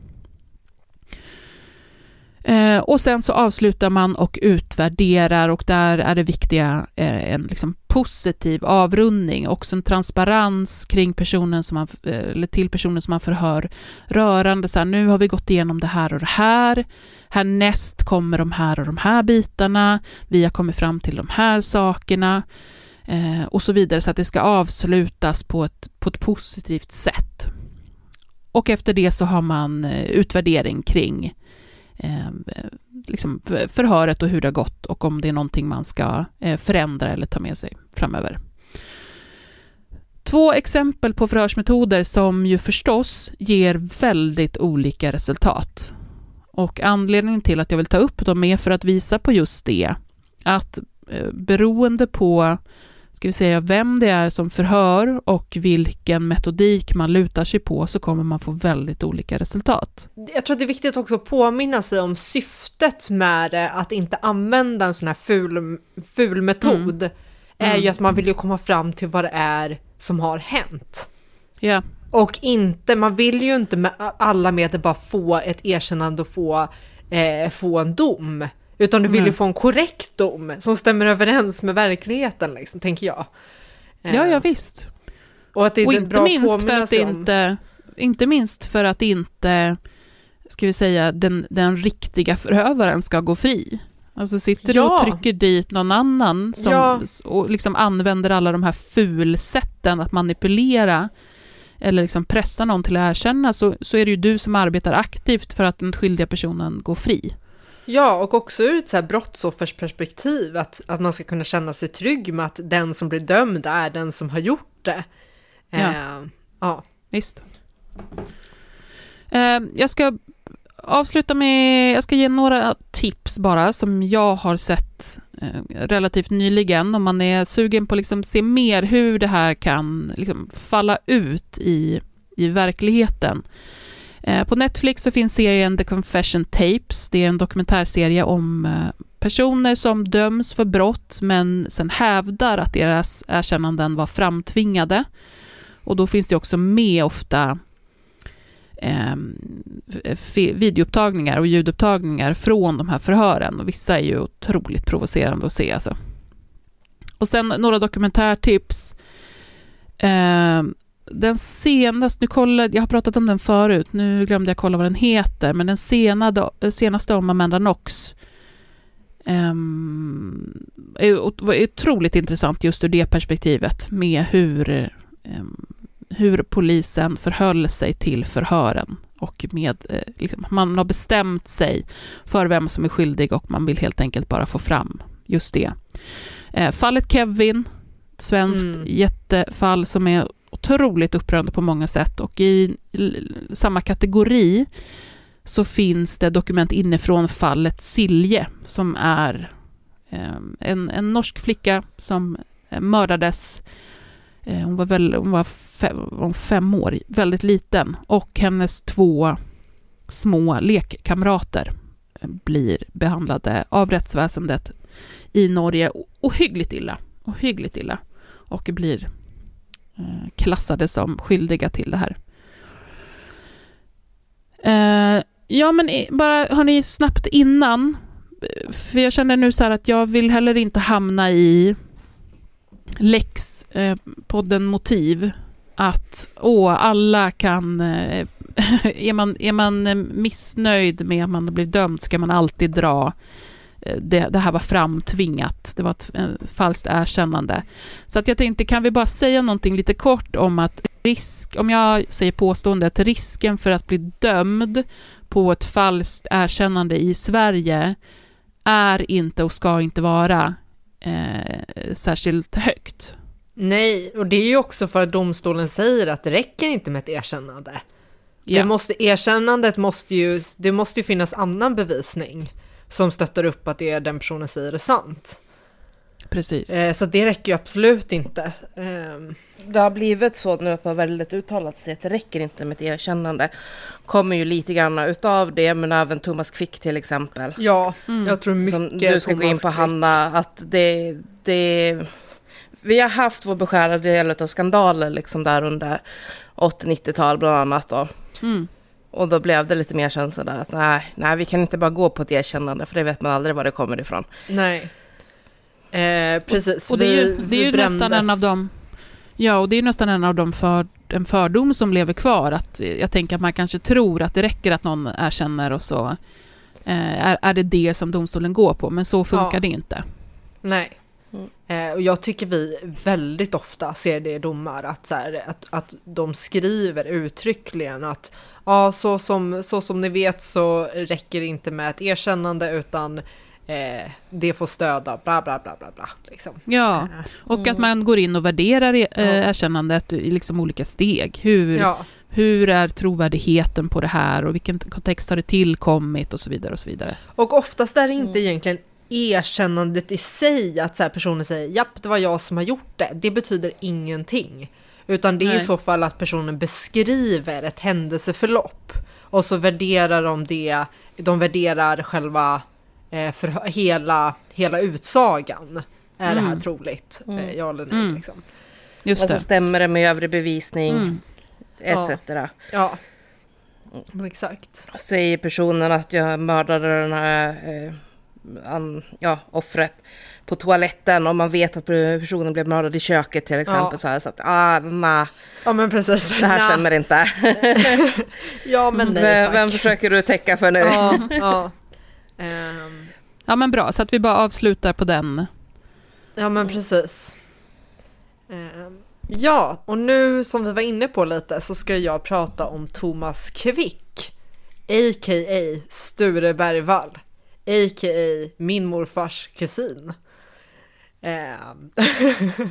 Eh, och sen så avslutar man och utvärderar och där är det viktiga eh, en liksom positiv avrundning, också en transparens kring personen som man, eh, eller till personen som man förhör rörande. Så här, nu har vi gått igenom det här och det här, härnäst kommer de här och de här bitarna, vi har kommit fram till de här sakerna. Eh, och så vidare, så att det ska avslutas på ett, på ett positivt sätt. Och efter det så har man eh, utvärdering kring eh, liksom förhöret och hur det har gått och om det är någonting man ska eh, förändra eller ta med sig framöver. Två exempel på förhörsmetoder som ju förstås ger väldigt olika resultat. Och anledningen till att jag vill ta upp dem är för att visa på just det, att eh, beroende på ska vi säga, vem det är som förhör och vilken metodik man lutar sig på så kommer man få väldigt olika resultat. Jag tror att det är viktigt också att påminna sig om syftet med det, att inte använda en sån här ful, ful metod, mm. är mm. ju att man vill ju komma fram till vad det är som har hänt. Ja. Och inte, man vill ju inte med alla medel bara få ett erkännande och få, eh, få en dom. Utan du vill ju få en korrekt dom som stämmer överens med verkligheten, liksom, tänker jag. Ja, ja eh, visst. Och, att det är och inte minst för att inte, inte minst för att inte, ska vi säga, den, den riktiga förövaren ska gå fri. Alltså sitter du och trycker dit någon annan som, ja. och liksom använder alla de här fulsätten att manipulera eller liksom pressa någon till att erkänna så, så är det ju du som arbetar aktivt för att den skyldiga personen går fri. Ja, och också ur ett så här brottsoffersperspektiv, att, att man ska kunna känna sig trygg med att den som blir dömd är den som har gjort det. Ja, eh, ja. visst. Eh, jag ska avsluta med, jag ska ge några tips bara som jag har sett eh, relativt nyligen om man är sugen på att liksom se mer hur det här kan liksom falla ut i, i verkligheten. Eh, på Netflix så finns serien The Confession Tapes. Det är en dokumentärserie om eh, personer som döms för brott men sen hävdar att deras erkännanden var framtvingade. Och då finns det också med ofta eh, videoupptagningar och ljudupptagningar från de här förhören och vissa är ju otroligt provocerande att se alltså. Och sen några dokumentärtips. Eh, den senaste, nu kollade, jag har pratat om den förut, nu glömde jag kolla vad den heter, men den senade, senaste om Amanda Knox um, är otroligt intressant just ur det perspektivet med hur, eh, hur polisen förhöll sig till förhören. Och med, eh, liksom, man har bestämt sig för vem som är skyldig och man vill helt enkelt bara få fram just det. Eh, fallet Kevin, svenskt mm. jättefall som är otroligt upprörande på många sätt. Och i samma kategori så finns det dokument inifrån fallet Silje som är ehm, en, en norsk flicka som eh, mördades eh, hon var, väl, hon var fem, fem år, väldigt liten, och hennes två små lekkamrater eh, blir behandlade av rättsväsendet i Norge ohyggligt illa, ohyggligt illa. Och blir Eh, klassade som skyldiga till det här. Eh, ja, men bara hörni, snabbt innan, för jag känner nu så här att jag vill heller inte hamna i läxpodden eh, Motiv, att åh, alla kan... Eh, är, man, är man missnöjd med att man blir dömd ska man alltid dra det, det, här var framtvingat, det var ett, ett falskt erkännande. Så att jag tänkte, kan vi bara säga någonting lite kort om att risk, om jag säger påståendet, risken för att bli dömd på ett falskt erkännande i Sverige är inte och ska inte vara eh, särskilt högt. Nej, och det är ju också för att domstolen säger att det räcker inte med ett erkännande. Ja. Det måste, erkännandet måste ju, det måste ju finnas annan bevisning som stöttar upp att det är den personen säger är sant. Precis. Eh, så det räcker ju absolut inte. Eh. Det har blivit så nu på väldigt uttalat sätt, det räcker inte med ett erkännande. Kommer ju lite grann utav det, men även Thomas Quick till exempel. Ja, mm. jag tror mycket Som du ska Thomas gå in på Quick. Hanna, att det, det... Vi har haft vår beskärda del av skandaler liksom där under 80-90-tal bland annat då. Mm. Och då blev det lite mer känsla där att nej, nej, vi kan inte bara gå på ett erkännande för det vet man aldrig var det kommer ifrån. Nej. Eh, precis. Och, och det är ju, det är ju nästan en av de Ja, och det är nästan en av de för, en fördom som lever kvar. Att jag tänker att man kanske tror att det räcker att någon erkänner och så eh, är, är det det som domstolen går på, men så funkar ja. det inte. Nej. Eh, och jag tycker vi väldigt ofta ser det i domar, att, så här, att, att de skriver uttryckligen att ja, så som, så som ni vet så räcker det inte med ett erkännande utan eh, det får stöda bla bla bla bla bla. Liksom. Ja, eh, och mm. att man går in och värderar eh, erkännandet i liksom olika steg. Hur, ja. hur är trovärdigheten på det här och vilken kontext har det tillkommit och så vidare och så vidare. Och oftast är det inte mm. egentligen erkännandet i sig, att så här personen säger japp, det var jag som har gjort det. Det betyder ingenting. Utan det är Nej. i så fall att personen beskriver ett händelseförlopp och så värderar de det, de värderar själva eh, för hela, hela utsagan. Är mm. det här mm. troligt? Mm. Eh, ja eller nej? Mm. Liksom. Just det. Och så stämmer det med övrig bevisning mm. etc. Ja. ja. Mm. Exakt. Säger personen att jag mördade den här eh, an, ja, offret på toaletten och man vet att personen blev mördad i köket till exempel. Ja. Så, här, så att, ah, nah. Ja men precis. Det här nah. stämmer inte. ja men nej vem, vem försöker du täcka för nu? ja, ja. Um. ja men bra, så att vi bara avslutar på den. Ja men precis. Um. Ja, och nu som vi var inne på lite så ska jag prata om Thomas Quick, a.k.a. Sture Bergvall a.k.a. min morfars kusin. Ehm.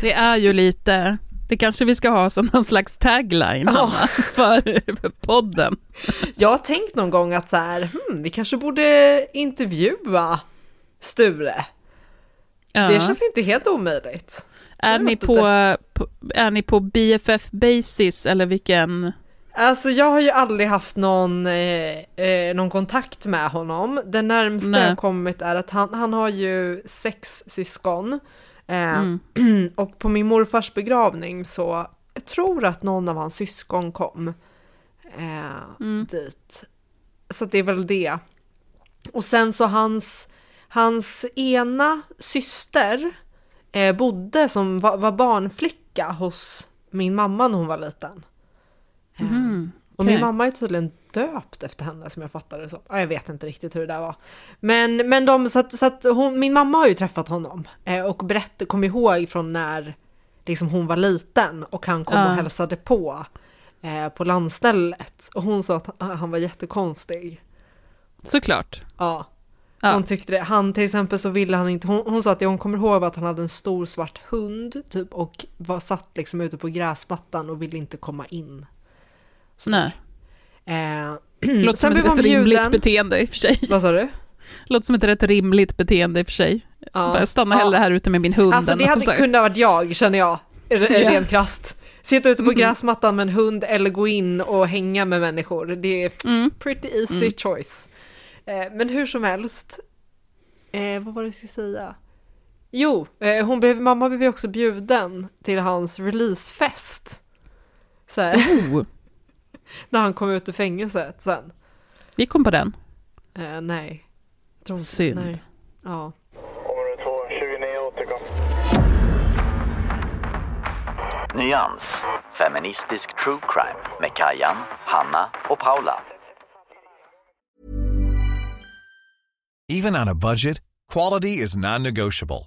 det är ju lite, det kanske vi ska ha som någon slags tagline Hanna, för, för podden. Jag har tänkt någon gång att så här, hmm, vi kanske borde intervjua Sture. Ja. Det känns inte helt omöjligt. Är ni på, på, är ni på BFF basis eller vilken? Alltså jag har ju aldrig haft någon, eh, eh, någon kontakt med honom. Det närmsta Nej. jag kommit är att han, han har ju sex syskon. Eh, mm. Och på min morfars begravning så, jag tror att någon av hans syskon kom eh, mm. dit. Så det är väl det. Och sen så hans, hans ena syster eh, bodde som var, var barnflicka hos min mamma när hon var liten. Mm. Och min mamma är tydligen döpt efter henne som jag fattade det så. Ja, jag vet inte riktigt hur det där var. Men, men de, så att, så att hon, min mamma har ju träffat honom eh, och berätt, kom ihåg från när liksom hon var liten och han kom Ja. och hälsade på eh, på landstället. Och hon sa att han var jättekonstig. Såklart. Ja. Ja. Hon tyckte det. Han till exempel så ville han inte, hon, hon sa att det hon kommer ihåg var att han hade en stor svart hund typ och var satt liksom ute på gräsmattan och ville inte komma in. Nej. Eh, Låter som ett rätt rimligt bjuden. beteende i och för sig. Vad sa du? Låter som ett rätt rimligt beteende i och för sig. Ja. Bara stanna Ja. hellre här ute med min hund. Alltså det hade så kunnat varit jag känner jag, rent krasst. Sitta ute på Mm. gräsmattan med en hund eller gå in och hänga med människor. Det är Mm. pretty easy Mm. choice. Eh, men hur som helst, eh, vad var det jag skulle säga? Jo, eh, hon blev, mamma blev också bjuden till hans releasefest. Så här, Oh, när han kom ut ur fängelset sen. gick hon på den? Eh, nej. Tror inte- Synd. Nej. Ja. Område 2, 29 återkom. Nyans. Feministisk true crime med Kajan, Hanna och Paula. Even on a budget, quality is non-negotiable.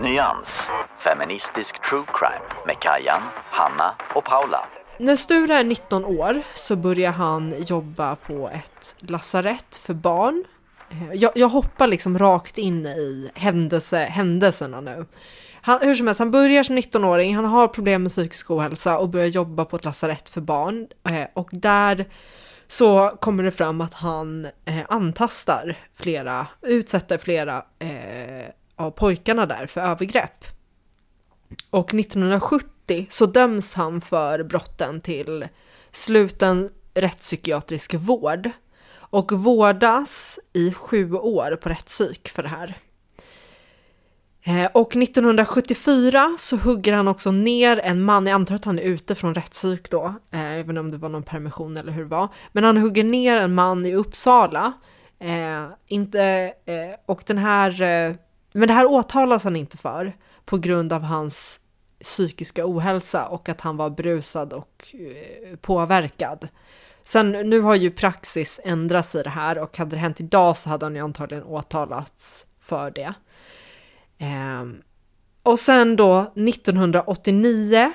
Nyans. Feministisk true crime med Kajan, Hanna och Paula. När Sture är 19 år så börjar han jobba på ett lasarett för barn. Eh, jag, jag hoppar liksom rakt in i händelse, händelserna nu. Han, hur som helst, han börjar som 19-åring, han har problem med psykisk ohälsa och börjar jobba på ett lasarett för barn. Eh, och där så kommer det fram att han eh, antastar flera, utsätter flera eh, av pojkarna där för övergrepp. Och 1970 så döms han för brotten till sluten rättspsykiatrisk vård och vårdas i sju år på rättspsyk för det här. Eh, och 1974 så hugger han också ner en man, jag antar att han är ute från rättspsyk då, eh, även om det var någon permission eller hur det var. Men han hugger ner en man i Uppsala. Eh, inte, eh, och den här, eh, men det här åtalas han inte för på grund av hans psykiska ohälsa och att han var brusad och eh, påverkad. Sen nu har ju praxis ändrats i det här och hade det hänt idag så hade han ju antagligen åtalats för det. Eh, och sen då 1989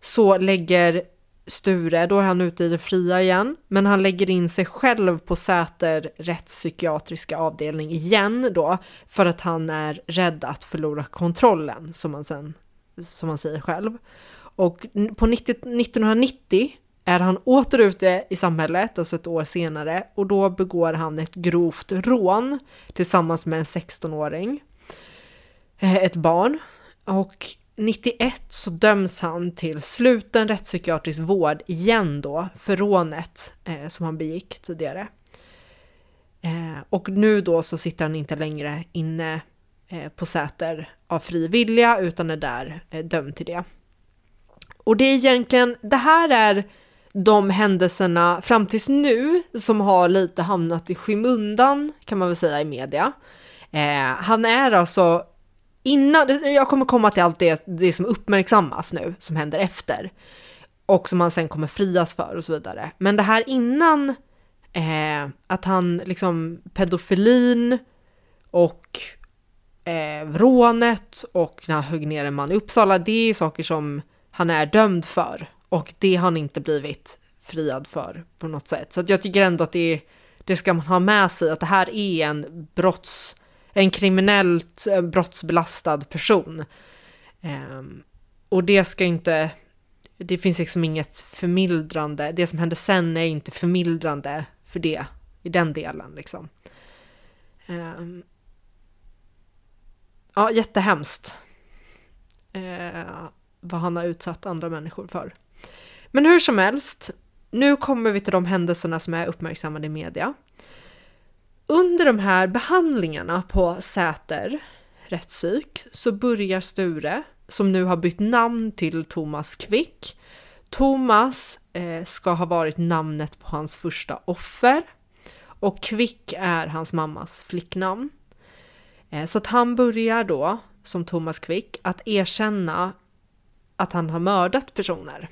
så lägger Sture, då är han ute i det fria igen, men han lägger in sig själv på Säter rättspsykiatriska avdelning igen då, för att han är rädd att förlora kontrollen, som han, sen, som han säger själv. Och på 90, 1990 är han åter ute i samhället, alltså ett år senare, och då begår han ett grovt rån tillsammans med en 16-åring, eh, ett barn. Och 91 så döms han till sluten rättspsykiatrisk vård igen då för rånet eh, som han begick tidigare. Eh, och nu då så sitter han inte längre inne eh, på Säter av fri vilja utan är där eh, dömd till det. Och det är egentligen, det här är de händelserna fram tills nu som har lite hamnat i skymundan kan man väl säga i media. Eh, han är alltså innan, jag kommer komma till allt det, det som uppmärksammas nu, som händer efter. Och som han sen kommer frias för och så vidare. Men det här innan eh, att han liksom pedofilin och eh, rånet och när han högg ner en man i Uppsala, det är saker som han är dömd för. Och det har han inte blivit friad för på något sätt. Så jag tycker ändå att det, det ska man ha med sig, att det här är en brotts, en kriminellt eh, brottsbelastad person. Ehm, och det ska inte, det finns liksom inget förmildrande, det som hände sen är inte förmildrande för det, i den delen liksom. Ehm, ja, jättehemskt. Eh, vad han har utsatt andra människor för. Men hur som helst, nu kommer vi till de händelserna som är uppmärksammade i media. Under de här behandlingarna på Säter rättspsyk så börjar Sture, som nu har bytt namn till Thomas Quick. Thomas eh, ska ha varit namnet på hans första offer och Quick är hans mammas flicknamn. Eh, så att han börjar då, som Thomas Quick, att erkänna att han har mördat personer.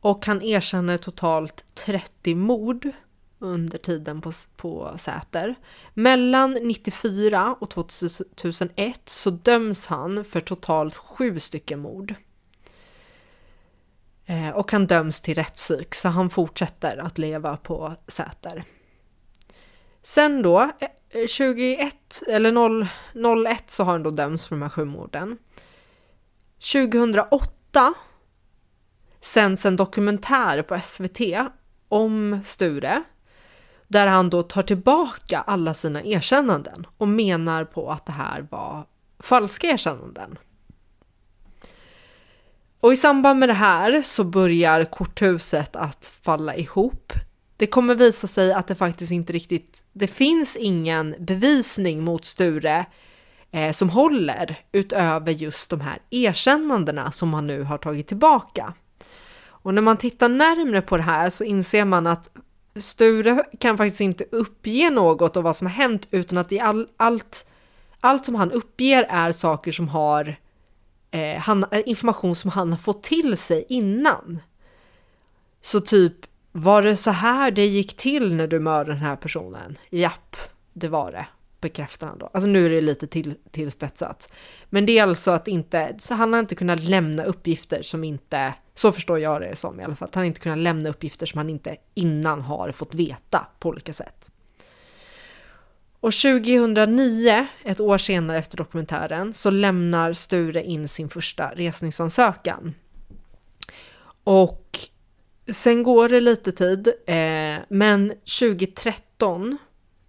Och han erkänner totalt 30 mord under tiden på, på Säter. Mellan 94 och 2001 så döms han för totalt sju stycken mord. Eh, och han döms till rättspsyk så han fortsätter att leva på Säter. Sen då, eh, eh, 21 eller 0, 01 så har han då dömts för de här sju morden. 2008 sänds en dokumentär på SVT om Sture där han då tar tillbaka alla sina erkännanden och menar på att det här var falska erkännanden. Och i samband med det här så börjar korthuset att falla ihop. Det kommer visa sig att det faktiskt inte riktigt, det finns ingen bevisning mot Sture eh, som håller utöver just de här erkännandena som han nu har tagit tillbaka. Och när man tittar närmre på det här så inser man att Sture kan faktiskt inte uppge något av vad som har hänt utan att i all, allt, allt som han uppger är saker som har eh, han, eh, information som han har fått till sig innan. Så typ, var det så här det gick till när du mördade den här personen? Japp, det var det bekräftar han då. Alltså nu är det lite till, tillspetsat. Men det är alltså att inte, så han har inte kunnat lämna uppgifter som inte, så förstår jag det som i alla fall, att han inte kunnat lämna uppgifter som han inte innan har fått veta på olika sätt. Och 2009, ett år senare efter dokumentären, så lämnar Sture in sin första resningsansökan. Och sen går det lite tid, eh, men 2013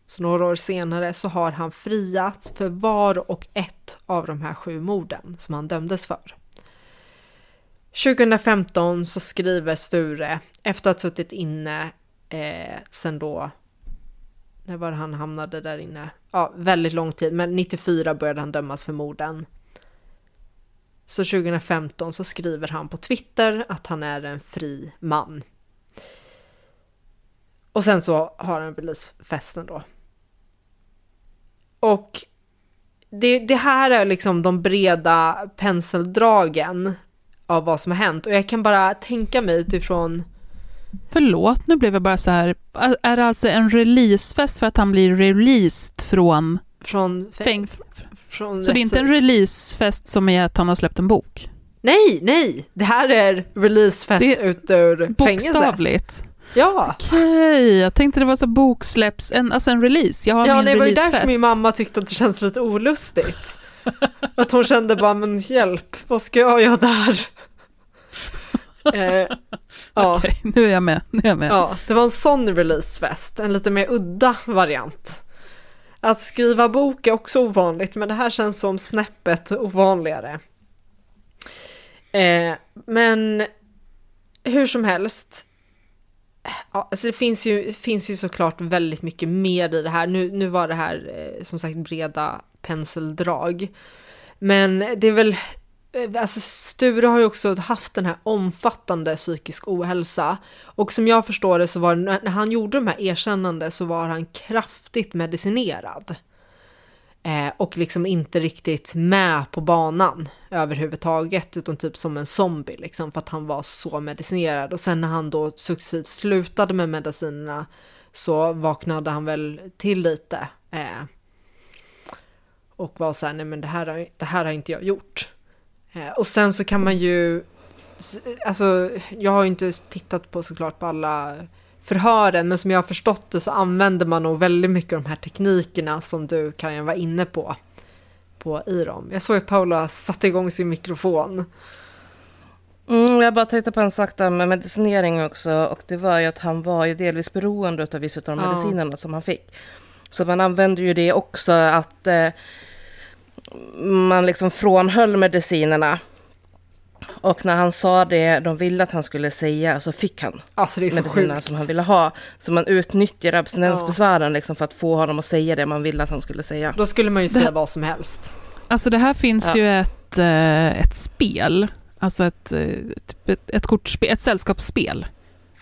så några år senare så har han friats för var och ett av de här sju morden som han dömdes för. 2015 så skriver Sture, efter att ha suttit inne eh, sen då, när var han hamnade där inne? Ja, väldigt lång tid, men 94 började han dömas för morden. Så 2015 så skriver han på Twitter att han är en fri man. Och sen så har han releasefesten då och det, det här är liksom de breda penseldragen av vad som har hänt. Och jag kan bara tänka mig utifrån... Förlåt, nu blev jag bara så här. Är det alltså en releasefest för att han blir released från... Från fäng... Från så det är inte en releasefest som är att han har släppt en bok? Nej, nej! Det här är releasefest det ut ur fängelset. Bokstavligt. Ja. Okej, jag tänkte det var så boksläpps, en, alltså en release. Jag har ja, min det var ju därför min mamma tyckte att det känns lite olustigt. att hon kände bara, men hjälp, vad ska jag göra där? eh, ja. Okej, nu är jag med. Nu är jag med. Ja, det var en sån releasefest, en lite mer udda variant. Att skriva bok är också ovanligt, men det här känns som snäppet ovanligare. Eh, men hur som helst, ja, alltså det finns ju, finns ju såklart väldigt mycket mer i det här. Nu, nu var det här eh, som sagt breda penseldrag. Men det är väl, eh, alltså Sture har ju också haft den här omfattande psykisk ohälsa. Och som jag förstår det så var det, när han gjorde de här erkännande så var han kraftigt medicinerad. Eh, och liksom inte riktigt med på banan överhuvudtaget, utan typ som en zombie liksom, för att han var så medicinerad. Och sen när han då successivt slutade med medicinerna så vaknade han väl till lite. Eh, och var så här, nej men det här, har, det här har inte jag gjort. Eh, och sen så kan man ju, alltså jag har ju inte tittat på såklart på alla förhören, men som jag har förstått det så använder man nog väldigt mycket av de här teknikerna som du kan vara inne på, på i dem. Jag såg att Paula satte igång sin mikrofon. Mm, jag bara tänkte på en sak där med medicinering också. Och det var ju att han var ju delvis beroende av vissa av de Ja. medicinerna som han fick. Så man använde ju det också att eh, man liksom frånhöll medicinerna. Och när han sa det de ville att han skulle säga så fick han Alltså det är så medicinerna sjukt. som han ville ha. Så man utnyttjar abstinensbesvären liksom för att få honom att säga det man ville att han skulle säga. Då skulle man ju säga Det- vad som helst. Alltså det här finns Ja. ju ett, eh, ett spel, alltså ett, eh, typ ett, ett kortspel, ett sällskapsspel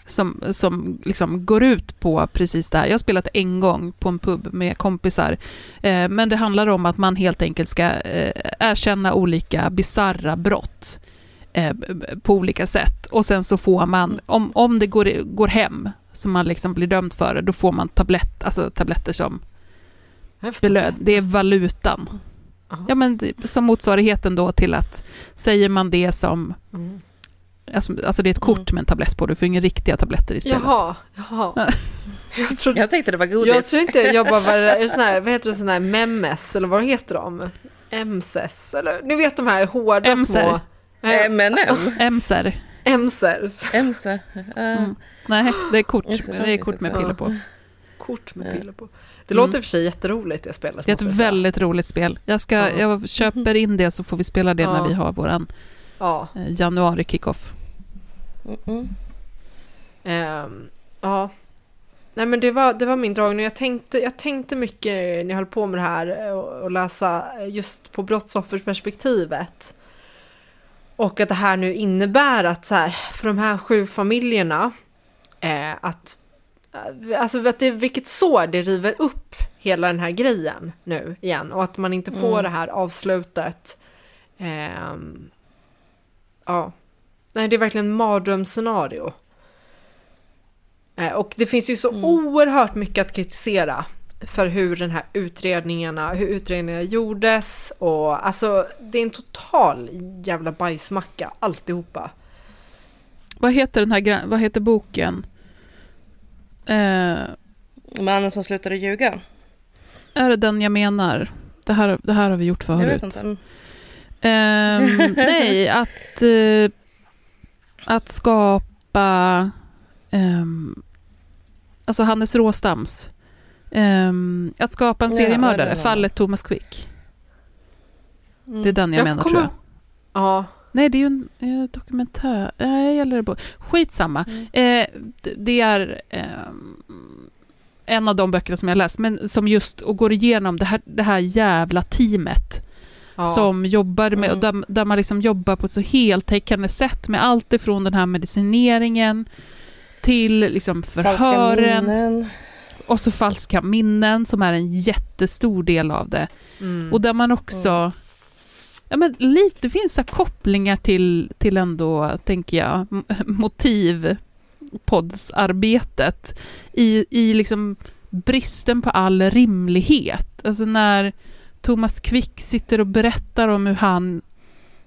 som, som liksom går ut på precis det här. Jag har spelat en gång på en pub med kompisar, eh, men det handlar om att man helt enkelt ska eh, erkänna olika bizarra brott eh, på olika sätt. Och sen så får man, om, om det går, går hem, som man liksom blir dömd för det, då får man tablett, alltså tabletter som belön. Det är valutan. Aha. Ja, men det- som motsvarigheten då till att säger man det som... Mm. Alltså, alltså det är ett kort med en tablett på, du får inga riktiga tabletter i spelet. Jaha, jaha. Jag trodde, Jag tänkte det var godis. jag tror inte, jag bara, vad är det sån här, vad heter det, sån här memes, eller vad heter de? MSS, eller ni vet de här hårda Emser. små... Eh, M&M. Emser. Emsers. Emse. Eh, Mm. Nej, det är kort, det, är kort med piller på. Kort med piller på. Det låter i och för sig jätteroligt det spelet. Det är ett väldigt roligt spel. Jag, ska, Ja. jag köper in det så får vi spela det Ja. när vi har vår Ja. januari kickoff. mm, mm. Ehm, ja. Nej men det var, det var min dragning. Jag tänkte, jag tänkte mycket när jag höll på med det här och, och läsa just på brottsoffersperspektivet. Och att det här nu innebär att så här, för de här sju familjerna, eh, att, eh, alltså att det, vilket sår det river upp hela den här grejen nu igen. Och att man inte får Mm. det här avslutet. Ehm, ja. Nej, det är verkligen mardrömsscenario. Eh, Och det finns ju så Mm. oerhört mycket att kritisera för hur den här utredningarna, hur utredningarna gjordes och alltså det är en total jävla bajsmacka alltihopa. Vad heter, den här, vad heter boken? Eh, Mannen som slutade ljuga. är det den jag menar? Det här, det här har vi gjort förut. Jag vet inte. Ehm, nej, att, eh, att skapa... ehm, alltså Hannes Råstams. Ehm, att skapa en seriemördare, ja, ja, ja. fallet Thomas Quick. Mm. Det är den jag, Jag menar kommer- tror jag. Ja, Nej, det är ju en eh, dokumentär. Nej, eller bo- Skitsamma. Mm. Eh, det, det är ehm, en av de böckerna som jag läst, men som just och går igenom det här, det här jävla teamet ja. som jobbar med, och där, där man liksom jobbar på ett så heltäckande sätt med allt ifrån den här medicineringen till liksom Falska förhören minnen. Och så falska minnen som är en jättestor del av det. Mm. Och där man också... Ja, men lite finns så här kopplingar till, till ändå, tänker jag, m- motiv poddsarbetet i, i liksom bristen på all rimlighet. Alltså när Thomas Quick sitter och berättar om hur han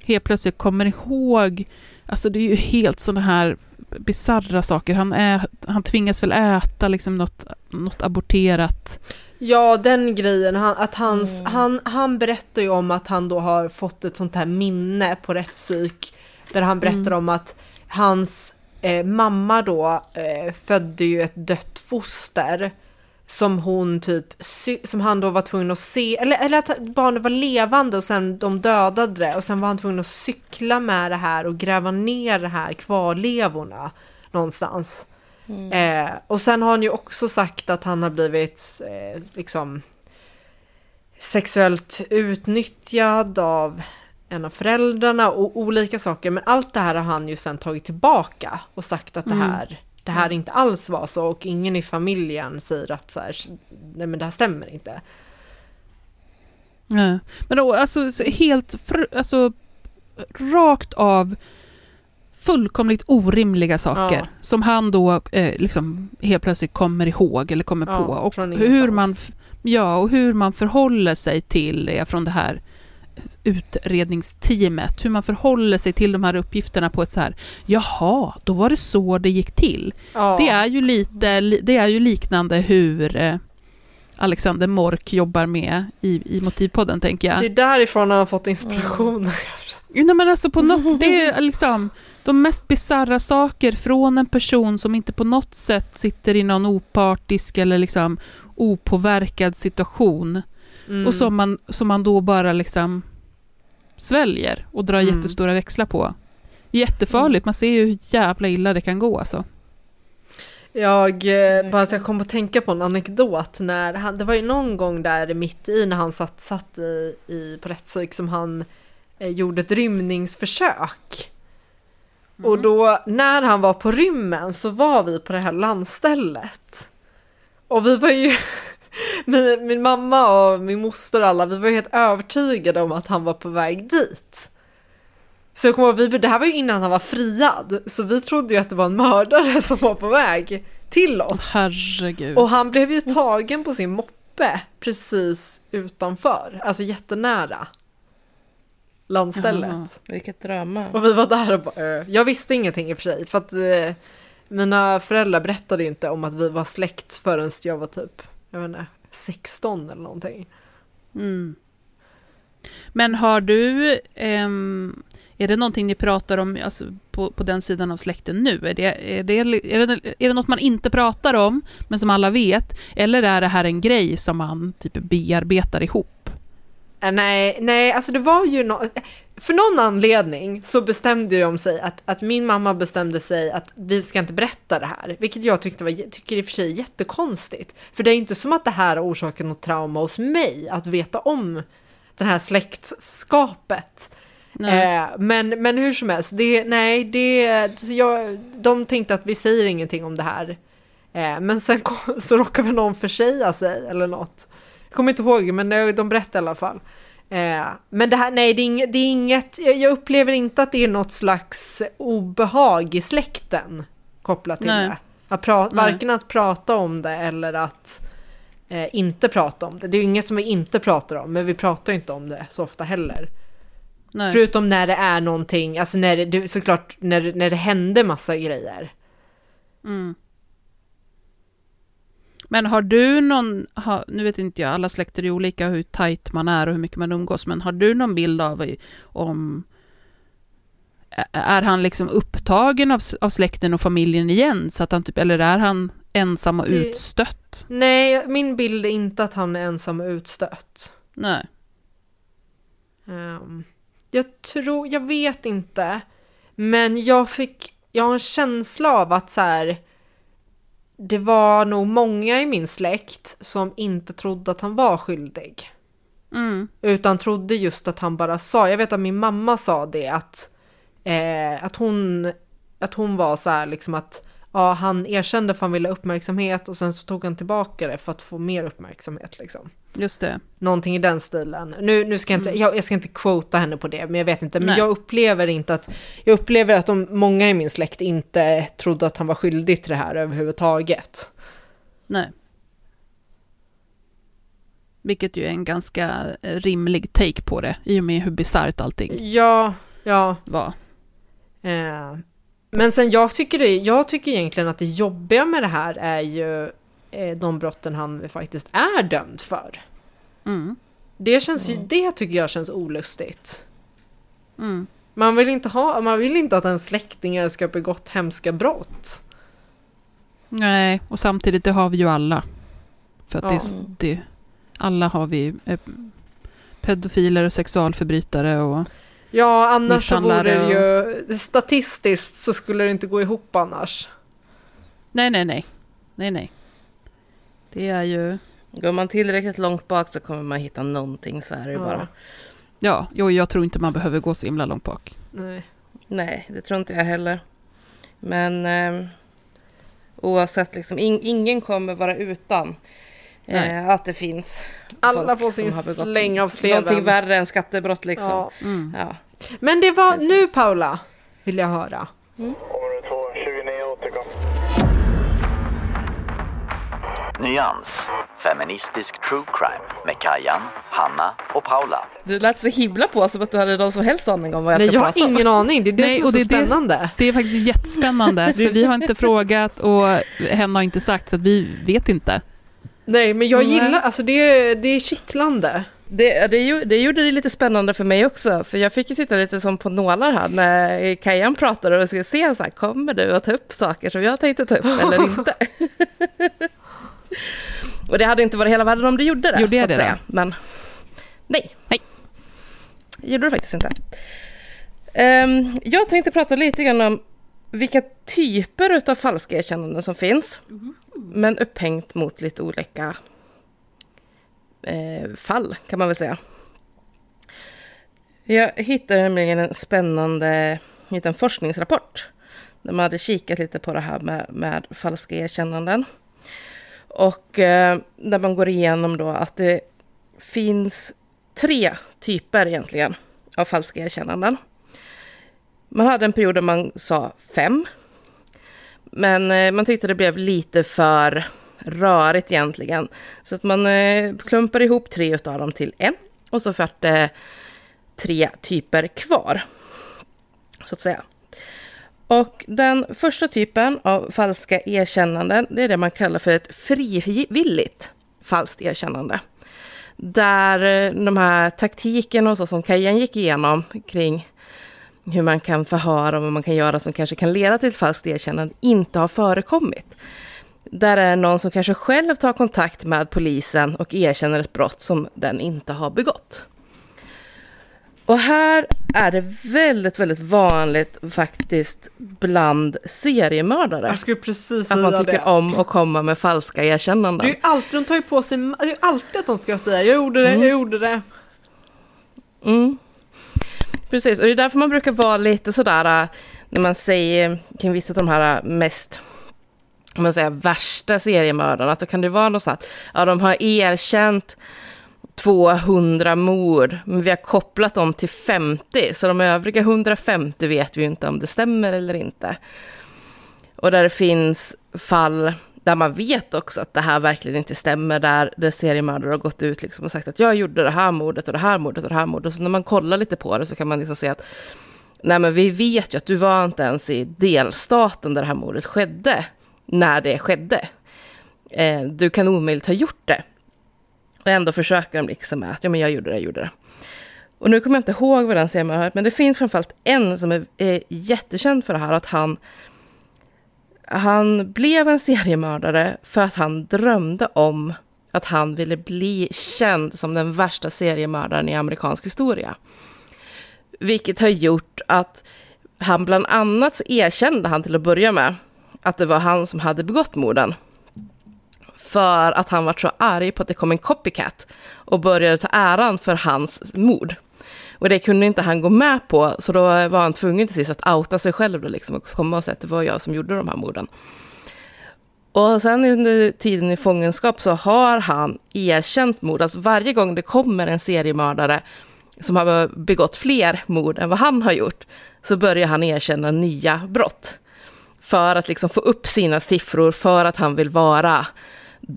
helt plötsligt kommer ihåg, alltså det är ju helt sådana här bisarra saker. Han, är, han tvingas väl äta liksom något, något aborterat. Ja, den grejen. Han, att hans, Mm. han, han berättar ju om att han då har fått ett sånt här minne på rättspsyk. Där han berättar Mm. om att hans eh, mamma då eh, födde ju ett dött foster. Som hon typ, som han då var tvungen att se, eller, eller att barnet var levande och sen de dödade det. Och sen var han tvungen att cykla med det här och gräva ner det här kvarlevorna någonstans. Eh, och sen har han ju också sagt att han har blivit eh, liksom sexuellt utnyttjad av en av föräldrarna och olika saker. Men allt det här har han ju sen tagit tillbaka och sagt att det här det här inte alls var så och ingen i familjen säger att så här, nej men det här stämmer inte. Ja. Men då, alltså så helt, fr- alltså rakt av fullkomligt orimliga saker Ja. som han då eh, liksom helt plötsligt kommer ihåg eller kommer Ja, på. Och hur man, ja, och hur man förhåller sig till det från det här utredningsteamet, hur man förhåller sig till de här uppgifterna på ett så här, jaha, då var det så det gick till. Ja. Det är ju lite, det är ju liknande hur eh, Alexander Mork jobbar med i, i Motivpodden, tänker jag. Det är därifrån han har fått inspiration. Nej, men alltså på något det är liksom de mest bizarra saker från en person som inte på något sätt sitter i någon opartisk eller liksom opåverkad situation. Mm. Och som man, som man då bara liksom sväljer och drar Mm. jättestora växlar på. Jättefarligt, man ser ju hur jävla illa det kan gå alltså. Jag, eh, bara jag kom att tänka på en anekdot när han, det var ju någon gång där mitt i när han satt, satt i, i, på rättspsyk som han eh, gjorde ett rymningsförsök. Och då när han var på rymmen så var vi på det här landstället. Och vi var ju, min, min mamma och min moster och alla, vi var helt övertygade om att han var på väg dit. Så jag kommer ihåg, det här var ju innan han var friad, så vi trodde ju att det var en mördare som var på väg till oss. Herregud. Och han blev ju tagen på sin moppe precis utanför, alltså jättenära landstället. Jaha. Vilket drama. Och vi var där och bara, jag visste ingenting i och för sig, för att eh, mina föräldrar berättade ju inte om att vi var släkt förrän jag var typ, jag vet inte, 16 eller någonting. Mm. Men har du, ehm, är det någonting ni pratar om alltså, på, på den sidan av släkten nu? Är det, är, det, är, det, är det något man inte pratar om, men som alla vet? Eller är det här en grej som man typ bearbetar ihop? Eh, Nej, nej, alltså det var ju no För någon anledning så bestämde de sig att, att min mamma bestämde sig att vi ska inte berätta det här. Vilket jag tyckte var, tycker i och för sig är jättekonstigt. För det är inte som att det här har orsakat något trauma hos mig att veta om det här släktskapet. Eh, men, men hur som helst, det, nej, det, jag, de tänkte att vi säger ingenting om det här. Eh, men sen kom, så råkade väl någon försäga sig eller något. Jag kommer inte ihåg, men de, de berättade i alla fall. Eh, men det här, nej, det är inget, det är inget jag, upplever inte att det är något slags obehag i släkten kopplat till Nej. det. Att pra, varken att prata om det eller att eh, inte prata om det. Det är ju inget som vi inte pratar om, men vi pratar ju inte om det så ofta heller. Nej. Förutom när det är någonting, alltså när det, såklart när, när det hände massa grejer. Mm. Men har du någon, ha, nu vet inte jag, alla släkter är olika hur tajt man är och hur mycket man umgås, men har du någon bild av om är han liksom upptagen av, av släkten och familjen igen, så att han typ, eller är han ensam och Det- utstött? Nej, min bild är inte att han är ensam och utstött. Nej. Ehm, jag tror, jag vet inte. Men jag fick, jag har en känsla av att så här. Det var nog många i min släkt som inte trodde att han var skyldig. Mm. Utan trodde just att han bara sa, jag vet att min mamma sa det att, eh, att, hon, att hon var så här liksom att ja, han erkände för han ville uppmärksamhet och sen så tog han tillbaka det för att få mer uppmärksamhet liksom. Just det. Någonting i den stilen. Nu, nu ska jag inte, jag, jag ska inte quota henne på det, men jag vet inte. Men Nej. jag upplever inte att, jag upplever att de, många i min släkt inte trodde att han var skyldig till det här överhuvudtaget. Nej. Vilket ju är en ganska eh, rimlig take på det, i och med hur bisarrt allting Ja, ja. var. Eh, men sen jag tycker, det, jag tycker egentligen att det jobbiga med det här är ju eh, de brotten han faktiskt är dömd för. Mm. Det, känns ju, det tycker jag känns olustigt. Mm. Man vill inte, ha, man vill inte att en släktingar ska ha begått hemska brott. Nej, och samtidigt det har vi ju alla. För att Ja. det, det, alla har vi eh, pedofiler och sexualförbrytare och Ja, annars så vore det ju... Statistiskt så skulle det inte gå ihop annars. nej, nej, nej, nej, nej. Det är ju, Går man tillräckligt långt bak så kommer man hitta någonting, så är det Ja. bara. ja, jo, jag tror inte man behöver gå så himla långt bak. Nej. Nej, det tror inte jag heller. Men eh, oavsett, liksom, in, ingen kommer vara utan. Eh, att det finns Alla folk får som sin har begått släng av sleven. Någonting värre än skattebrott liksom. Ja. Mm. Ja. Men det var Precis. nu Paula, vill jag höra. Område 2, 29 återkom. Nyans, feministisk true crime med Kajan, Hanna och Paula. Du lät så himla på som att du hade någon som helst aning om vad jag Nej, ska jag har prata om. ingen aning. Det är det Nej, som är och så det är det- spännande. Det är faktiskt jättespännande, för vi har inte frågat och hen har inte sagt, så att vi vet inte. Nej, men jag gillar, alltså det, är- det är kittlande. Det, det, det gjorde det lite spännande för mig också, för jag fick ju sitta lite som på nålar här när Kajan pratade och skulle se så här, kommer du att ta upp saker som jag tänkte ta upp eller inte? och det hade inte varit hela världen om du gjorde det, Gjorde jag så att det säga. Men nej. Nej. gjorde du faktiskt inte. Ehm, jag tänkte prata lite grann om vilka typer av falska erkännanden som finns, men upphängt mot lite olika eh, fall kan man väl säga. Jag hittade nämligen en spännande liten forskningsrapport där man hade kikat lite på det här med, med falska erkännanden. Och eh, där man går igenom då att det finns tre typer egentligen av falska erkännanden. Man hade en period där man sa fem. Men eh, man tyckte det blev lite för rörigt egentligen. Så att man eh, klumpar ihop tre av dem till en. Och så vart det eh, tre typer kvar. Så att säga. Och den första typen av falska erkännanden, det är det man kallar för ett frivilligt falskt erkännande. Där de här taktikerna och så som Kajan gick igenom kring hur man kan förhöra och vad man kan göra som kanske kan leda till ett falskt erkännande inte har förekommit. Där är någon som kanske själv tar kontakt med polisen och erkänner ett brott som den inte har begått. Och här är det väldigt, väldigt vanligt faktiskt bland seriemördare. Jag skulle precis Att man säga tycker det. om att komma med falska erkännanden. Det är ju alltid, de tar ju på sig, det är alltid att de ska säga jag gjorde det, jag gjorde det. Mm. Precis, och det är därför man brukar vara lite sådär äh, när man säger kring vissa av de här äh, mest om man säger, värsta seriemördarna, att då kan det vara något sånt att ja, de har erkänt 200 mord, men vi har kopplat dem till 50, så de övriga 150 vet vi ju inte om det stämmer eller inte. Och där det finns fall där man vet också att det här verkligen inte stämmer, där, där seriemördare har gått ut liksom och sagt att jag gjorde det här mordet och det här mordet och det här mordet. Så när man kollar lite på det så kan man liksom se att nej men vi vet ju att du var inte ens i delstaten där det här mordet skedde, när det skedde. Eh, du kan omöjligt ha gjort det. Och ändå försöker de liksom med att ja, men jag gjorde det, jag gjorde det. Och nu kommer jag inte ihåg vad den seriemördaren har men det finns framförallt en som är, är jättekänd för det här, att han han blev en seriemördare för att han drömde om att han ville bli känd som den värsta seriemördaren i amerikansk historia. Vilket har gjort att han bland annat så erkände han till att börja med att det var han som hade begått morden. För att han var så arg på att det kom en copycat och började ta äran för hans mord. Och det kunde inte han gå med på, så då var han tvungen till sist att outa sig själv då liksom, och komma och säga att det var jag som gjorde de här morden. Och sen under tiden i fångenskap så har han erkänt mord. Alltså varje gång det kommer en seriemördare som har begått fler mord än vad han har gjort, så börjar han erkänna nya brott. För att liksom få upp sina siffror, för att han vill vara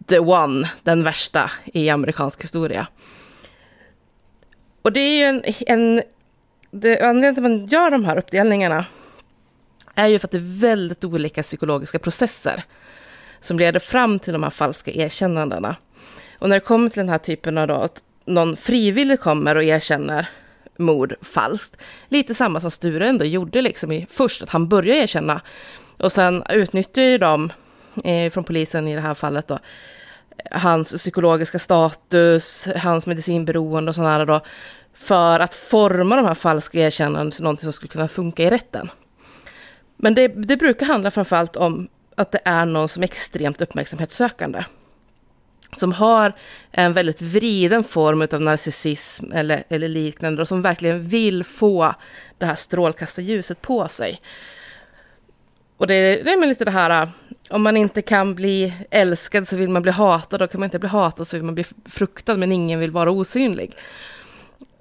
the one, den värsta i amerikansk historia. Och det är ju en... en det, anledningen till att man gör de här uppdelningarna är ju för att det är väldigt olika psykologiska processer som leder fram till de här falska erkännandena. Och när det kommer till den här typen av då, att någon frivilligt kommer och erkänner mord falskt, lite samma som Sture ändå gjorde liksom i, först, att han började erkänna och sen utnyttjar ju de eh, från polisen i det här fallet då, hans psykologiska status, hans medicinberoende och sådana då, för att forma de här falska erkännandena till någonting som skulle kunna funka i rätten. Men det, det brukar handla framförallt om att det är någon som är extremt uppmärksamhetssökande. Som har en väldigt vriden form av narcissism eller, eller liknande och som verkligen vill få det här strålkastarljuset på sig. Och det, är- det är lite det här, om man inte kan bli älskad så vill man bli hatad, och kan man inte bli hatad så vill man bli fruktad, men ingen vill vara osynlig.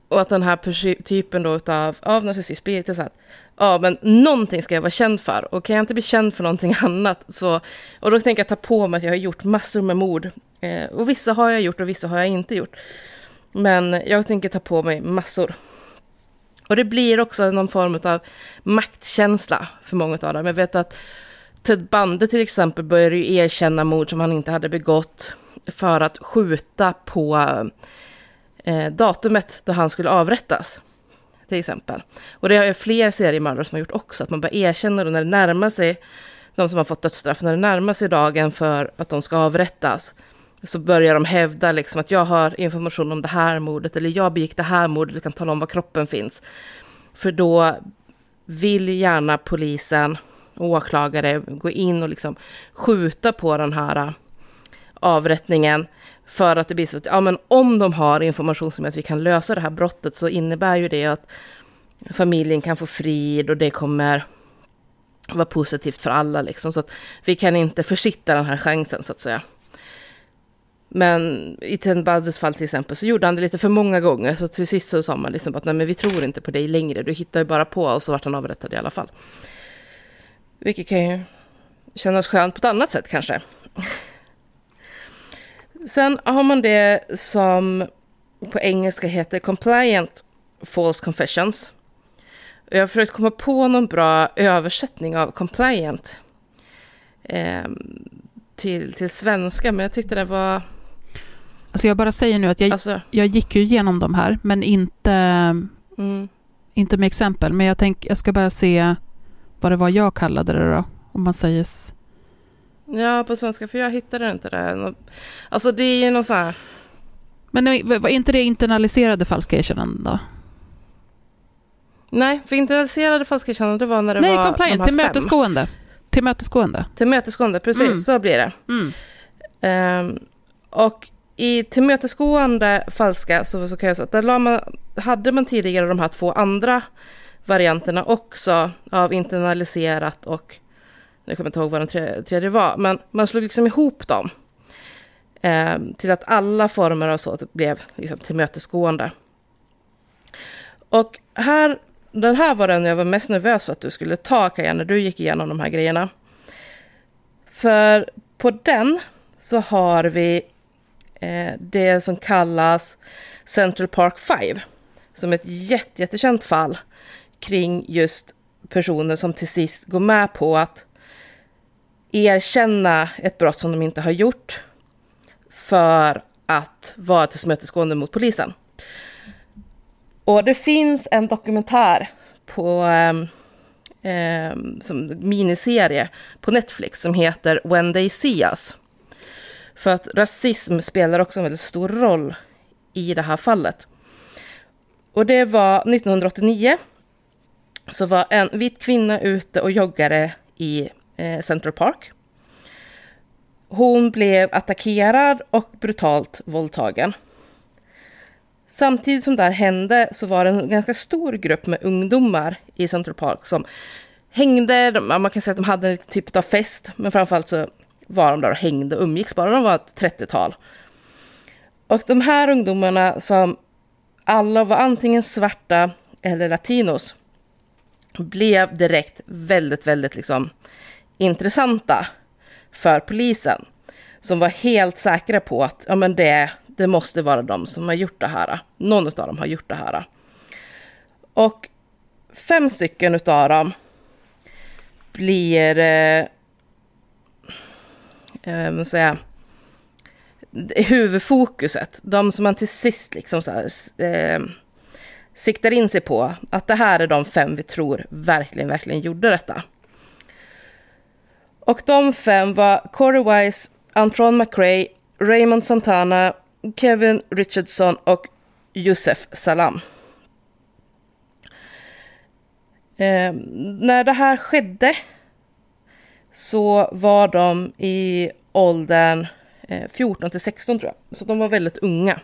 Och att den här typen då utav, av narcissism blir lite så att ja men någonting ska jag vara känd för. Och kan jag inte bli känd för någonting annat så, och då tänker jag ta på mig att jag har gjort massor med mord. Eh, och vissa har jag gjort och vissa har jag inte gjort. Men jag tänker ta på mig massor. Och det blir också någon form av maktkänsla för många av dem. Jag vet att Ted Bundy till exempel började ju erkänna mord som han inte hade begått för att skjuta på eh, datumet då han skulle avrättas. Till exempel. Och det har fler seriemördare som har gjort också, att man bara erkänner när det närmar sig de som har fått dödsstraff, när det närmar sig dagen för att de ska avrättas, så börjar de hävda liksom att jag har information om det här mordet, eller jag begick det här mordet, du kan tala om var kroppen finns. För då vill gärna polisen åklagare gå in och liksom skjuta på den här äh, avrättningen för att det blir så att ja, men om de har information som gör att vi kan lösa det här brottet så innebär ju det att familjen kan få frid och det kommer vara positivt för alla. Liksom. Så att vi kan inte försitta den här chansen så att säga. Men i Ten Badus fall till exempel så gjorde han det lite för många gånger. Så till sist så sa man liksom att nej men vi tror inte på dig längre. Du hittar ju bara på och så vart han avrättad i alla fall. Vilket kan ju kännas skönt på ett annat sätt kanske. Sen har man det som på engelska heter compliant false confessions. Jag har försökt komma på någon bra översättning av compliant eh, till, till svenska, men jag tyckte det var... Alltså jag bara säger nu att jag, alltså, jag gick ju igenom de här, men inte, mm. inte med exempel. Men jag, tänk, jag ska bara se vad det var jag kallade det då, om man säger... Ja, på svenska, för jag hittade inte det. Alltså det är ju något så här... Men var inte det internaliserade falska erkännanden då? Nej, för internaliserade falska erkännanden var när det Nej, var compliant, de tillmötesgående. Tillmötesgående. Tillmötesgående, precis, mm. så blir det. Mm. Um, och i tillmötesgående falska så, så kan jag säga att där man, hade man tidigare de här två andra varianterna också av internaliserat och, nu kommer jag inte ihåg vad den tredje, tredje var, men man slog liksom ihop dem eh, till att alla former av så blev liksom tillmötesgående. Och här, den här var den jag var mest nervös för att du skulle ta, Kaja, när du gick igenom de här grejerna. För på den så har vi eh, det som kallas Central Park 5, som är ett jätte, jättekänt fall kring just personer som till sist går med på att erkänna ett brott som de inte har gjort för att vara tillmötesgående mot polisen. Och det finns en dokumentär på eh, som miniserie på Netflix som heter When They See Us. För att rasism spelar också en väldigt stor roll i det här fallet. Och det var 1989 så var en vit kvinna ute och joggade i eh, Central Park. Hon blev attackerad och brutalt våldtagen. Samtidigt som det här hände så var det en ganska stor grupp med ungdomar i Central Park som hängde, man kan säga att de hade en typ av fest, men framförallt så var de där och hängde och umgicks bara, de var ett 30-tal. Och de här ungdomarna som alla var antingen svarta eller latinos blev direkt väldigt, väldigt liksom intressanta för polisen. Som var helt säkra på att ja, men det, det måste vara de som har gjort det här. Någon av dem har gjort det här. Och fem stycken av dem blir, eh, eh, säga, huvudfokuset. De som man till sist liksom så här, eh, siktar in sig på att det här är de fem vi tror verkligen, verkligen gjorde detta. Och de fem var Corey Wise, Antron McRae, Raymond Santana, Kevin Richardson och Josef Salam. Eh, när det här skedde så var de i åldern eh, 14 till 16 tror jag, så de var väldigt unga.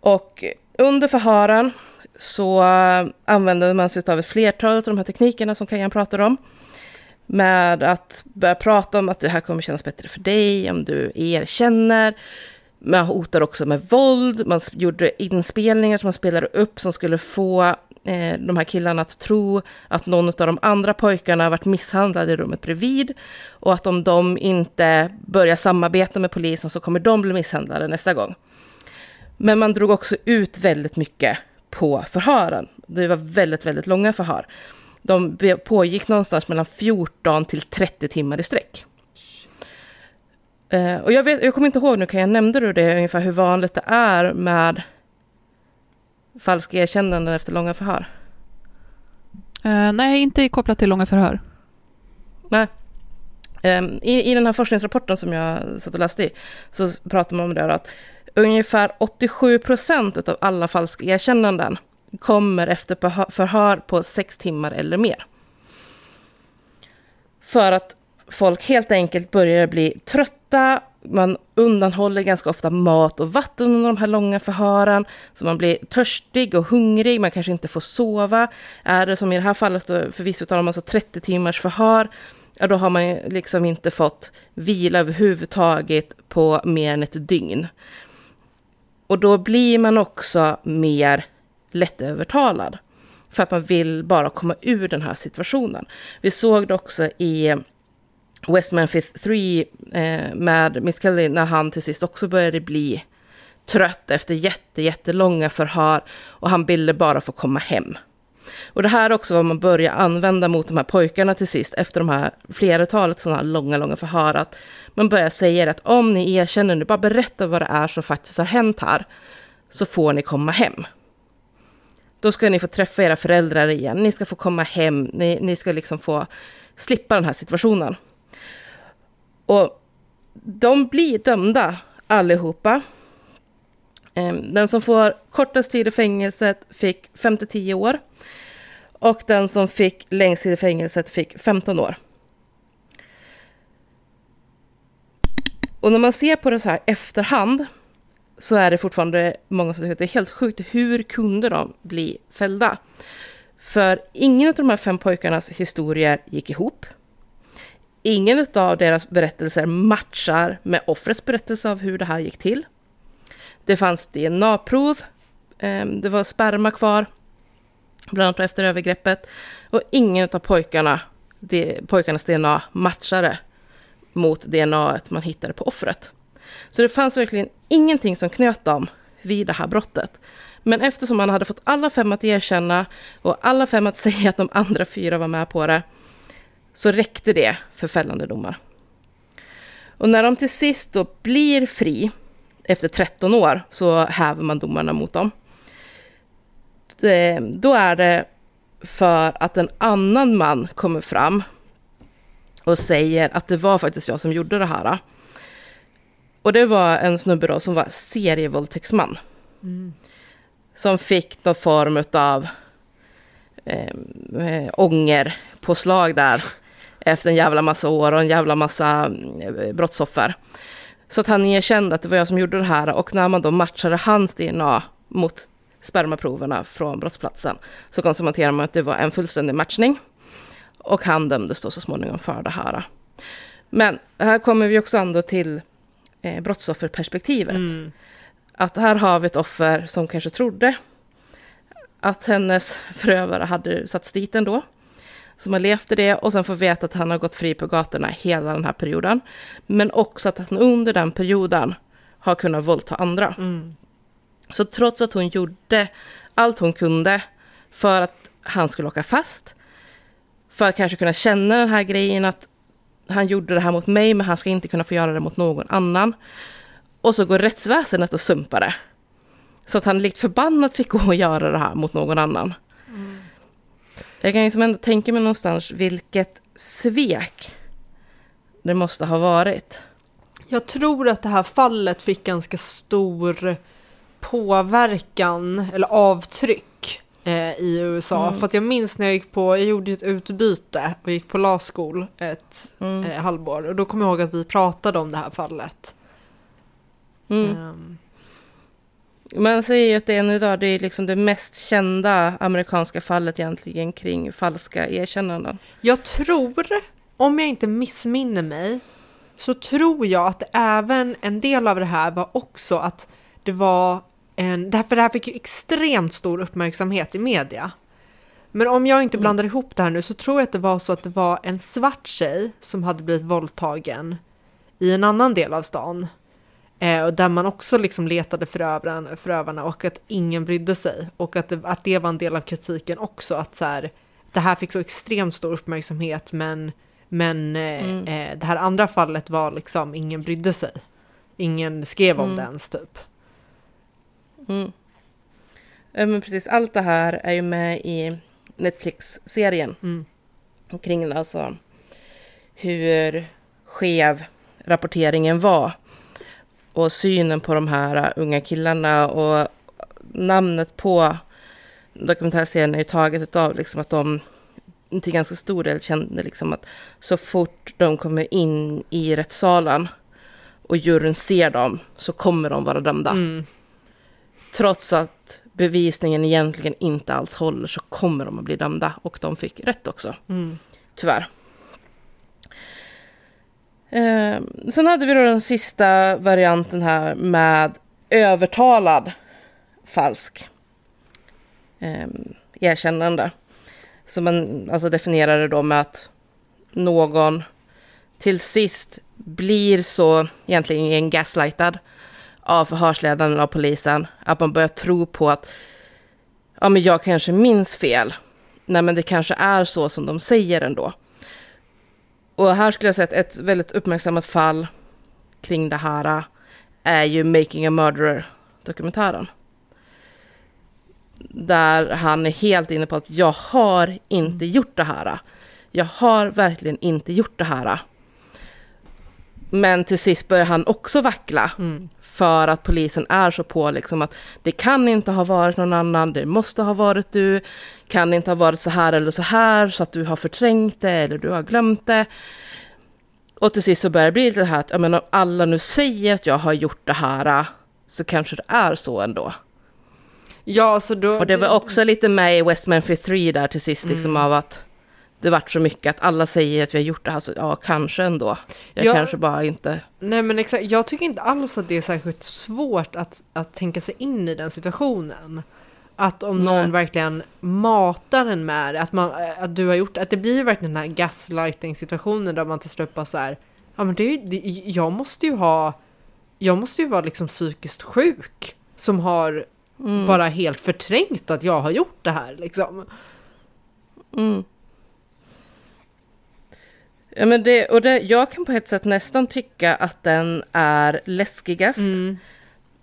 Och under förhören så använder använde man sig av ett flertal av de här teknikerna som Kajan pratar om. Med att börja prata om att det här kommer kännas bättre för dig om du erkänner. Man hotar också med våld. Man gjorde inspelningar som man spelade upp som skulle få eh, de här killarna att tro att någon av de andra pojkarna varit misshandlade i rummet bredvid och att om de inte börjar samarbeta med polisen så kommer de bli misshandlade nästa gång. Men man drog också ut väldigt mycket på förhören. Det var väldigt, väldigt långa förhör. De pågick någonstans mellan 14 till 30 timmar i sträck. Eh, och jag, vet, jag kommer inte ihåg nu, kan jag nämnde du det ungefär hur vanligt det är med falska erkännanden efter långa förhör? Uh, nej, inte kopplat till långa förhör. Nej. Um, i, I den här forskningsrapporten som jag satt och läste i så pratar man om det att ungefär 87 procent av alla falska erkännanden kommer efter förhör på sex timmar eller mer. För att folk helt enkelt börjar bli trötta, man undanhåller ganska ofta mat och vatten under de här långa förhören, så man blir törstig och hungrig, man kanske inte får sova. Är det som i det här fallet, förvisso talar man alltså 30 timmars förhör, ja, då har man liksom inte fått vila överhuvudtaget på mer än ett dygn. Och då blir man också mer lättövertalad. För att man vill bara komma ur den här situationen. Vi såg det också i West Memphis 3 eh, med Miss Kelly när han till sist också började bli trött efter jätte, jättelånga förhör och han ville bara få komma hem. Och det här är också vad man börjar använda mot de här pojkarna till sist efter de här flertalet sådana här långa, långa förhör. Att man börjar säga att om ni erkänner nu, bara berätta vad det är som faktiskt har hänt här, så får ni komma hem. Då ska ni få träffa era föräldrar igen, ni ska få komma hem, ni, ni ska liksom få slippa den här situationen. Och de blir dömda allihopa. Ehm, den som får kortast tid i fängelset fick 5-10 år. Och den som fick längst tid i fängelset fick 15 år. Och när man ser på det så här efterhand så är det fortfarande många som tycker att det är helt sjukt. Hur kunde de bli fällda? För ingen av de här fem pojkarnas historier gick ihop. Ingen av deras berättelser matchar med offrets berättelse av hur det här gick till. Det fanns DNA-prov, ehm, det var sperma kvar, bland annat efter övergreppet. Och ingen av pojkarna, pojkarnas DNA matchade mot DNA man hittade på offret. Så det fanns verkligen ingenting som knöt dem vid det här brottet. Men eftersom man hade fått alla fem att erkänna och alla fem att säga att de andra fyra var med på det, så räckte det för fällande domar. Och när de till sist då blir fri, efter 13 år, så häver man domarna mot dem. Då är det för att en annan man kommer fram och säger att det var faktiskt jag som gjorde det här. Och det var en snubbe då som var serievåldtäktsman. Mm. Som fick någon form av eh, eh, ångerpåslag där efter en jävla massa år och en jävla massa eh, brottsoffer. Så att han erkände att det var jag som gjorde det här och när man då matchade hans DNA mot spermaproverna från brottsplatsen så konstaterade man att det var en fullständig matchning. Och han dömdes då så småningom för det här. Men här kommer vi också ändå till eh, brottsofferperspektivet. Mm. Att här har vi ett offer som kanske trodde att hennes förövare hade satts dit ändå som har levt i det och sen får veta att han har gått fri på gatorna hela den här perioden. Men också att han under den perioden har kunnat våldta andra. Mm. Så trots att hon gjorde allt hon kunde för att han skulle åka fast, för att kanske kunna känna den här grejen att han gjorde det här mot mig, men han ska inte kunna få göra det mot någon annan. Och så går rättsväsendet och sumpar det. Så att han likt förbannat fick gå och göra det här mot någon annan. Jag kan liksom ändå tänka mig någonstans vilket svek det måste ha varit. Jag tror att det här fallet fick ganska stor påverkan eller avtryck eh, i USA. Mm. För att jag minns när jag gick på, jag gjorde ett utbyte och gick på law school ett mm. eh, halvår. Och då kommer jag ihåg att vi pratade om det här fallet. Mm. Um, man säger ju att det än idag det är liksom det mest kända amerikanska fallet egentligen kring falska erkännanden. Jag tror, om jag inte missminner mig, så tror jag att även en del av det här var också att det var en, därför det här fick ju extremt stor uppmärksamhet i media. Men om jag inte blandar ihop det här nu så tror jag att det var så att det var en svart tjej som hade blivit våldtagen i en annan del av stan. Eh, och där man också liksom letade förövarna, förövarna och att ingen brydde sig. Och att det, att det var en del av kritiken också, att så här, det här fick så extremt stor uppmärksamhet men, men eh, Mm. eh, det här andra fallet var liksom ingen brydde sig. Ingen skrev om Mm. det ens typ. Mm. Ja, men precis, allt det här är ju med i Netflix-serien. Mm. Kring alltså hur skev rapporteringen var. Och synen på de här unga killarna och namnet på dokumentärserien är ju taget av liksom att de till ganska stor del kände liksom att så fort de kommer in i rättssalen och juryn ser dem så kommer de vara dömda. Mm. Trots att bevisningen egentligen inte alls håller så kommer de att bli dömda. Och de fick rätt också, Mm. tyvärr. Eh, sen hade vi då den sista varianten här med övertalad falsk eh, erkännande. Som man alltså definierar det då med att någon till sist blir så egentligen gaslightad av förhörsledaren av polisen att man börjar tro på att ja, men jag kanske minns fel. Nej, men det kanske är så som de säger ändå. Och här skulle jag säga att ett väldigt uppmärksammat fall kring det här är ju Making a Murderer-dokumentären. Där han är helt inne på att jag har inte gjort det här. Jag har verkligen inte gjort det här. Men till sist börjar han också vackla. Mm. För att polisen är så på liksom att det kan inte ha varit någon annan, det måste ha varit du, kan inte ha varit så här eller så här så att du har förträngt det eller du har glömt det. Och till sist så börjar det bli lite det här att ja, men om alla nu säger att jag har gjort det här så kanske det är så ändå. Ja, så då... Och det var också lite med i West Memphis 3 där till sist liksom Mm. av att det vart så mycket att alla säger att vi har gjort det här så ja, kanske ändå. Jag Ja. kanske bara inte... Nej men exakt, jag tycker inte alls att det är särskilt svårt att, att tänka sig in i den situationen. Att om någon Nej. verkligen matar en med det, att, man, att du har gjort att det blir verkligen den här gaslighting situationen där man till slut bara så här, ja men det, det, jag måste ju ha, jag måste ju vara liksom psykiskt sjuk som har Mm. bara helt förträngt att jag har gjort det här liksom. Mm. Ja, men det, och det, jag kan på ett sätt nästan tycka att den är läskigast Mm.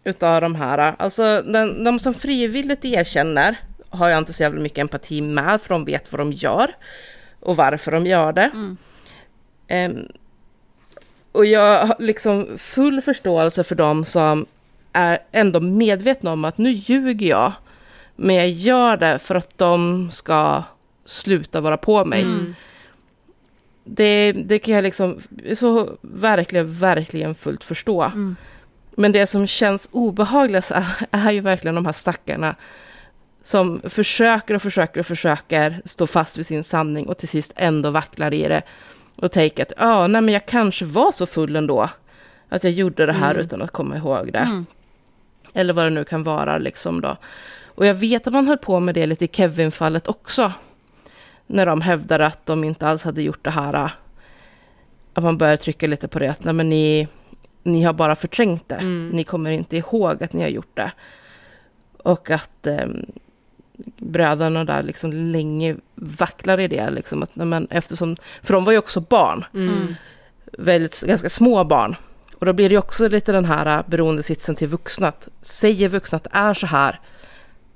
utav de här. Alltså den, de som frivilligt erkänner har jag inte så jävla mycket empati med, för de vet vad de gör och varför de gör det. Ehm, och jag har liksom full förståelse för dem som är ändå medvetna om att nu ljuger jag, men jag gör det för att de ska sluta vara på mig. Mm. Det, det kan jag liksom så verkligen, verkligen fullt förstå. Mm. Men det som känns obehagligt är, är ju verkligen de här stackarna som försöker och försöker och försöker stå fast vid sin sanning och till sist ändå vacklar i det och tänker att ja, nej men jag kanske var så full ändå att jag gjorde det här Mm. utan att komma ihåg det. Mm. Eller vad det nu kan vara liksom då. Och jag vet att man höll på med det lite i Kevin-fallet också. När de hävdade att de inte alls hade gjort det här. Att man börjar trycka lite på det. Att nej, men ni, ni har bara förträngt det. Mm. Ni kommer inte ihåg att ni har gjort det. Och att eh, bröderna där liksom länge vacklar i det. Liksom, att, nej, men, eftersom, för de var ju också barn. Mm. Väldigt, ganska små barn. Och då blir det också lite den här äh, beroendesitsen till vuxna. Att säger vuxna att det är så här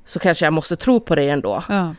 så kanske jag måste tro på det ändå. Ja.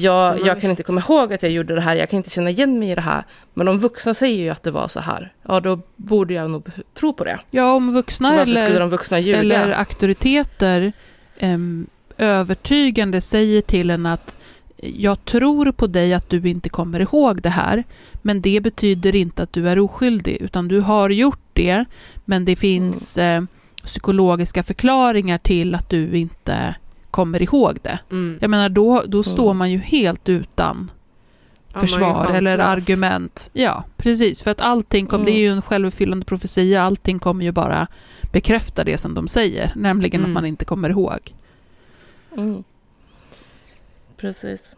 Jag, jag kan inte komma ihåg att jag gjorde det här, jag kan inte känna igen mig i det här. Men om vuxna säger ju att det var så här, ja då borde jag nog tro på det. ja, om vuxna eller, vuxna eller auktoriteter em, övertygande säger till en att jag tror på dig att du inte kommer ihåg det här, men det betyder inte att du är oskyldig, utan du har gjort det, men det finns eh, psykologiska förklaringar till att du inte kommer ihåg det. Mm. Jag menar, då, då står Mm. man ju helt utan Ja, försvar eller argument. Ja, precis. För att allting kom, Mm. det är ju en självuppfyllande profetia, allting kommer ju bara bekräfta det som de säger, nämligen Mm. att man inte kommer ihåg. Mm. Precis.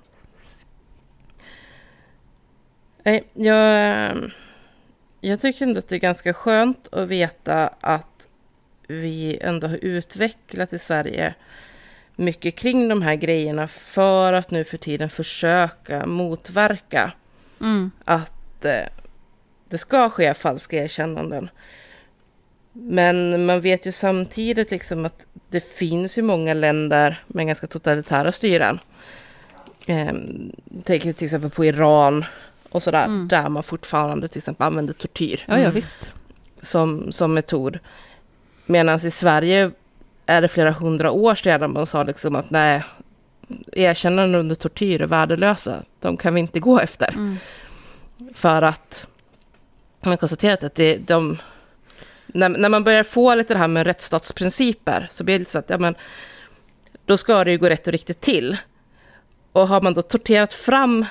Nej, jag, jag tycker ändå att det är ganska skönt att veta att vi ändå har utvecklat i Sverige mycket kring de här grejerna för att nu för tiden försöka motverka Mm. att eh, det ska ske falska erkännanden. Men man vet ju samtidigt liksom att det finns ju många länder med ganska totalitära styren. Eh, tänk till exempel på Iran och sådär, Mm. där man fortfarande till exempel använder tortyr Ja, ja visst. som, som metod. Medan i Sverige är det flera hundra år sedan man sa liksom att nej, erkännanden under tortyr är värdelösa. De kan vi inte gå efter. Mm. För att man konstaterat att det, de, när, när man börjar få lite det här med rättsstatsprinciper så blir det lite så att ja, men, då ska det ju gå rätt och riktigt till. Och har man då torterat fram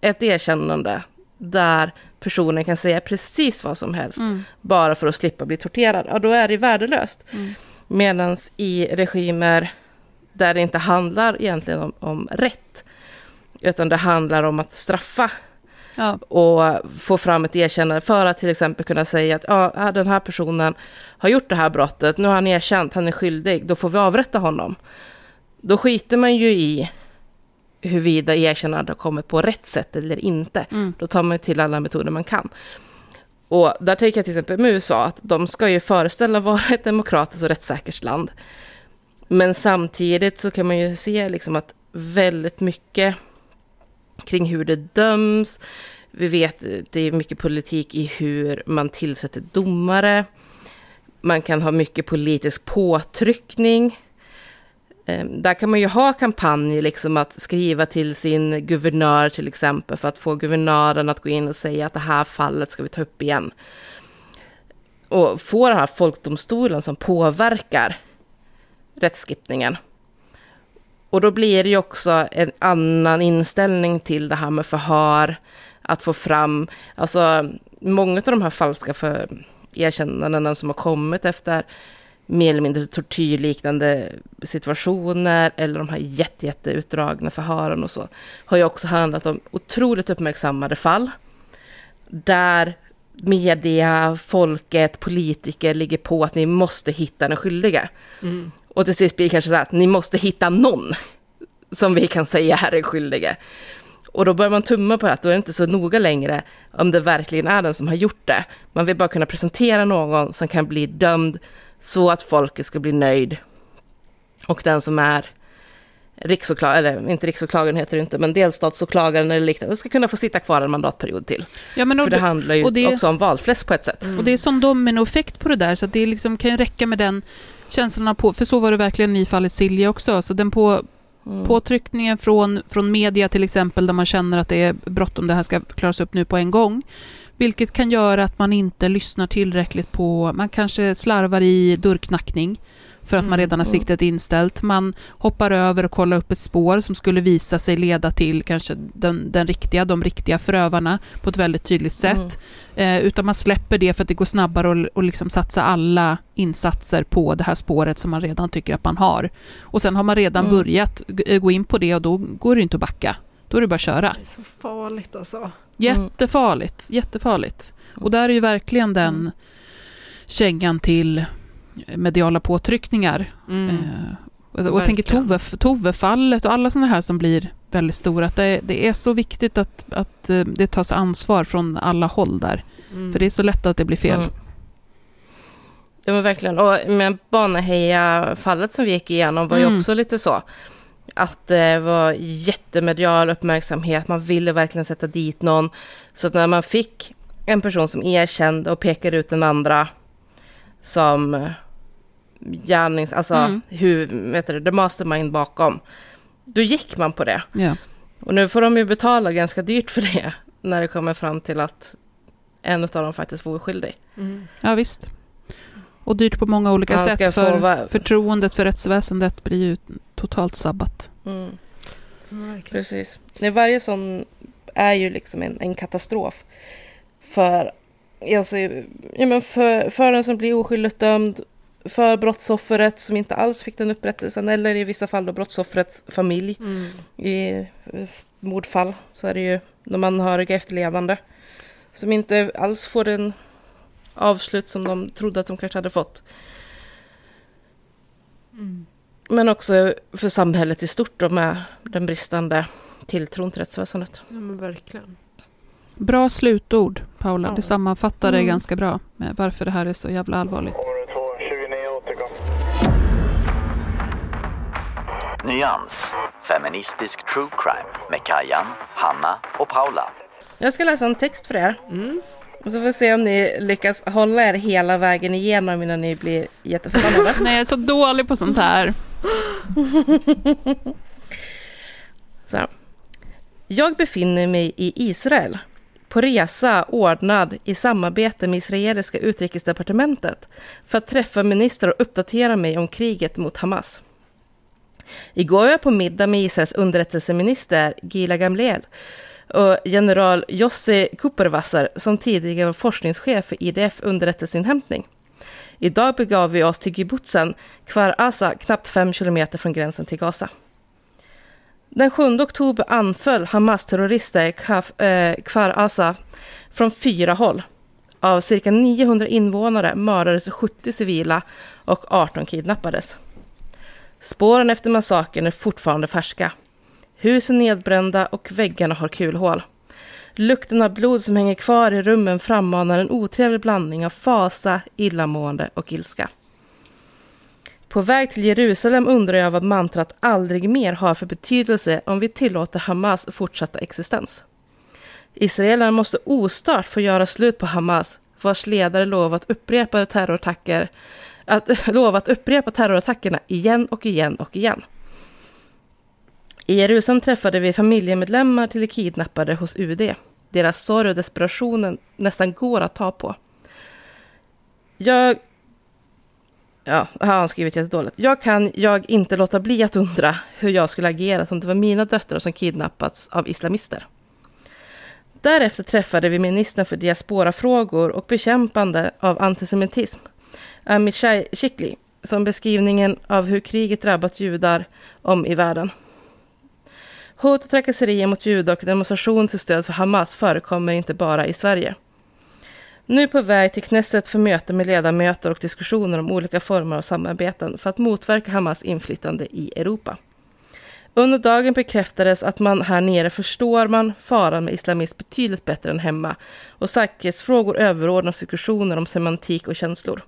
ett erkännande där personen kan säga precis vad som helst Mm. bara för att slippa bli torterad, ja då är det värdelöst. Mm. Medan i regimer där det inte handlar egentligen om, om rätt, utan det handlar om att straffa Ja. och få fram ett erkännande för att till exempel kunna säga att ja, den här personen har gjort det här brottet, nu har han erkänt, han är skyldig, då får vi avrätta honom. Då skiter man ju i huruvida erkännandet har kommit på rätt sätt eller inte. Mm. Då tar man till alla metoder man kan. Och där tänker jag till exempel med USA, att de ska ju föreställa vara ett demokratiskt och rättssäkert land. Men samtidigt så kan man ju se liksom att väldigt mycket kring hur det döms, vi vet att det är mycket politik i hur man tillsätter domare, man kan ha mycket politisk påtryckning. Ehm, där kan man ju ha kampanjer, liksom att skriva till sin guvernör till exempel, för att få guvernören att gå in och säga att det här fallet ska vi ta upp igen. Och få den här folkdomstolen som påverkar rättskipningen. Och då blir det ju också en annan inställning till det här med förhör, att få fram, alltså många av de här falska för erkännandena som har kommit efter mer eller mindre tortyrliknande situationer eller de här jätte, jätteutdragna förhören och så, har ju också handlat om otroligt uppmärksammade fall där media, folket, politiker ligger på att ni måste hitta den skyldiga. Och till sist blir det kanske så att ni måste hitta någon som vi kan säga är den skyldige. Och då börjar man tumma på det, att då är det inte så noga längre om det verkligen är den som har gjort det. Man vill bara kunna presentera någon som kan bli dömd så att folket ska bli nöjd. Och den som är riksåklagare, eller inte riksåklagaren heter det inte, men delstatsåklagaren eller liknande, ska kunna få sitta kvar en mandatperiod till. Ja, men För det handlar ju det- också om valfläsk på ett sätt. och det är sån dominoeffekt på det där, så det liksom kan ju räcka med den känslan av på, för så var det verkligen i fallet Silja också, så den på, Mm. påtryckningen från, från media till exempel, där man känner att det är bråttom, det här ska klaras upp nu på en gång. Vilket kan göra att man inte lyssnar tillräckligt på, man kanske slarvar i dörrknackning för att man Mm, redan har mm. siktet inställt. Man hoppar över och kollar upp ett spår som skulle visa sig leda till kanske den, den riktiga, de riktiga förövarna på ett väldigt tydligt sätt. Eh, utan man släpper det för att det går snabbare och, och liksom satsa alla insatser på det här spåret som man redan tycker att man har. Och sen har man redan Mm. börjat g- gå in på det och då går det inte att backa. Då är det bara att köra. Det är så farligt alltså. Jättefarligt, jättefarligt. Och där är ju verkligen den Mm. kängan till mediala påtryckningar. Mm. Eh, och jag tänker. Tove, Tove-fallet och alla sådana här som blir väldigt stora. Att det, det är så viktigt att, att eh, det tas ansvar från alla håll där. Mm. För det är så lätt att det blir fel. Mm. Ja men verkligen. Och med Baneheja-fallet som vi gick igenom var ju Mm. också lite så. Att det var jättemedial uppmärksamhet, man ville verkligen sätta dit någon. Så att när man fick en person som erkände och pekade ut den andra som gärnings... Alltså Mm. hur, vet du, the mastermind bakom. Då gick man på det. Ja. Och nu får de ju betala ganska dyrt för det. När det kommer fram till att en av dem faktiskt var oskyldig. Mm. ja, visst. Och dyrt på många olika sätt. För förtroendet för rättsväsendet blir ju totalt sabbat. Mm. Precis. Nej, varje sån är ju liksom en, en katastrof. För, alltså, ja, men för, för den som blir oskyldigt dömd, för brottsoffret som inte alls fick den upprättelsen, eller i vissa fall då brottsoffrets familj. Mm. I mordfall så är det ju de anhöriga efterlevande. Som inte alls får en avslut som de trodde att de kanske hade fått. Men också för samhället i stort då med den bristande tilltron till rättsväsendet. Ja, men verkligen. Bra slutord, Paula. Det sammanfattar det Mm. ganska bra med varför det här är så jävla allvarligt. Område 2, 29 återkom. Nyans. Feministisk true crime med Kajan, Hanna och Paula. Jag ska läsa en text för er. Och så får vi se om ni lyckas hålla er hela vägen igenom innan ni blir jätteförbannade. Nej, jag är så dålig på sånt här. Så här. Jag befinner mig i Israel på resa ordnad i samarbete med israeliska utrikesdepartementet för att träffa ministrar och uppdatera mig om kriget mot Hamas. Igår var jag på middag med Israels underrättelseminister Gila Gamliel och general Jossi Kupervassar som tidigare var forskningschef för IDF underrättelseinhämtning. Idag begav vi oss till kibbutzen Kfar Asa, knappt fem kilometer från gränsen till Gaza. Den 7 oktober anföll Hamas-terrorister Kfar eh, Asa från fyra håll. Av cirka 900 invånare mördades 70 civila och 18 kidnappades. Spåren efter massakern är fortfarande färska. Husen nedbrända och väggarna har kulhål. Lukten av blod som hänger kvar i rummen frammanar en otrevlig blandning av fasa, illamående och ilska. På väg till Jerusalem undrar jag vad mantrat aldrig mer har för betydelse om vi tillåter Hamas fortsatta existens. Israelerna måste ostört få göra slut på Hamas, vars ledare lovat upprepa terrorattacker, att, lovat upprepa terrorattackerna igen och igen och igen. I Jerusalem träffade vi familjemedlemmar till de kidnappade hos UD. Deras sorg och desperationen nästan går att ta på. Jag Ja, här har han skrivit jättedåligt. Jag kan jag inte låta bli att undra hur jag skulle agera om det var mina döttrar som kidnappats av islamister. Därefter träffade vi ministern för diasporafrågor och bekämpande av antisemitism, Amit Shikli, som beskrivningen av hur kriget drabbat judar om i världen. Hot och trakasserier mot judar och demonstration till stöd för Hamas förekommer inte bara i Sverige. Nu på väg till Knesset för möte med ledamöter och diskussioner om olika former av samarbeten för att motverka Hamas inflytande i Europa. Under dagen bekräftades att man här nere förstår man faran med islamism betydligt bättre än hemma och säkerhetsfrågor överordnas diskussioner om semantik och känslor.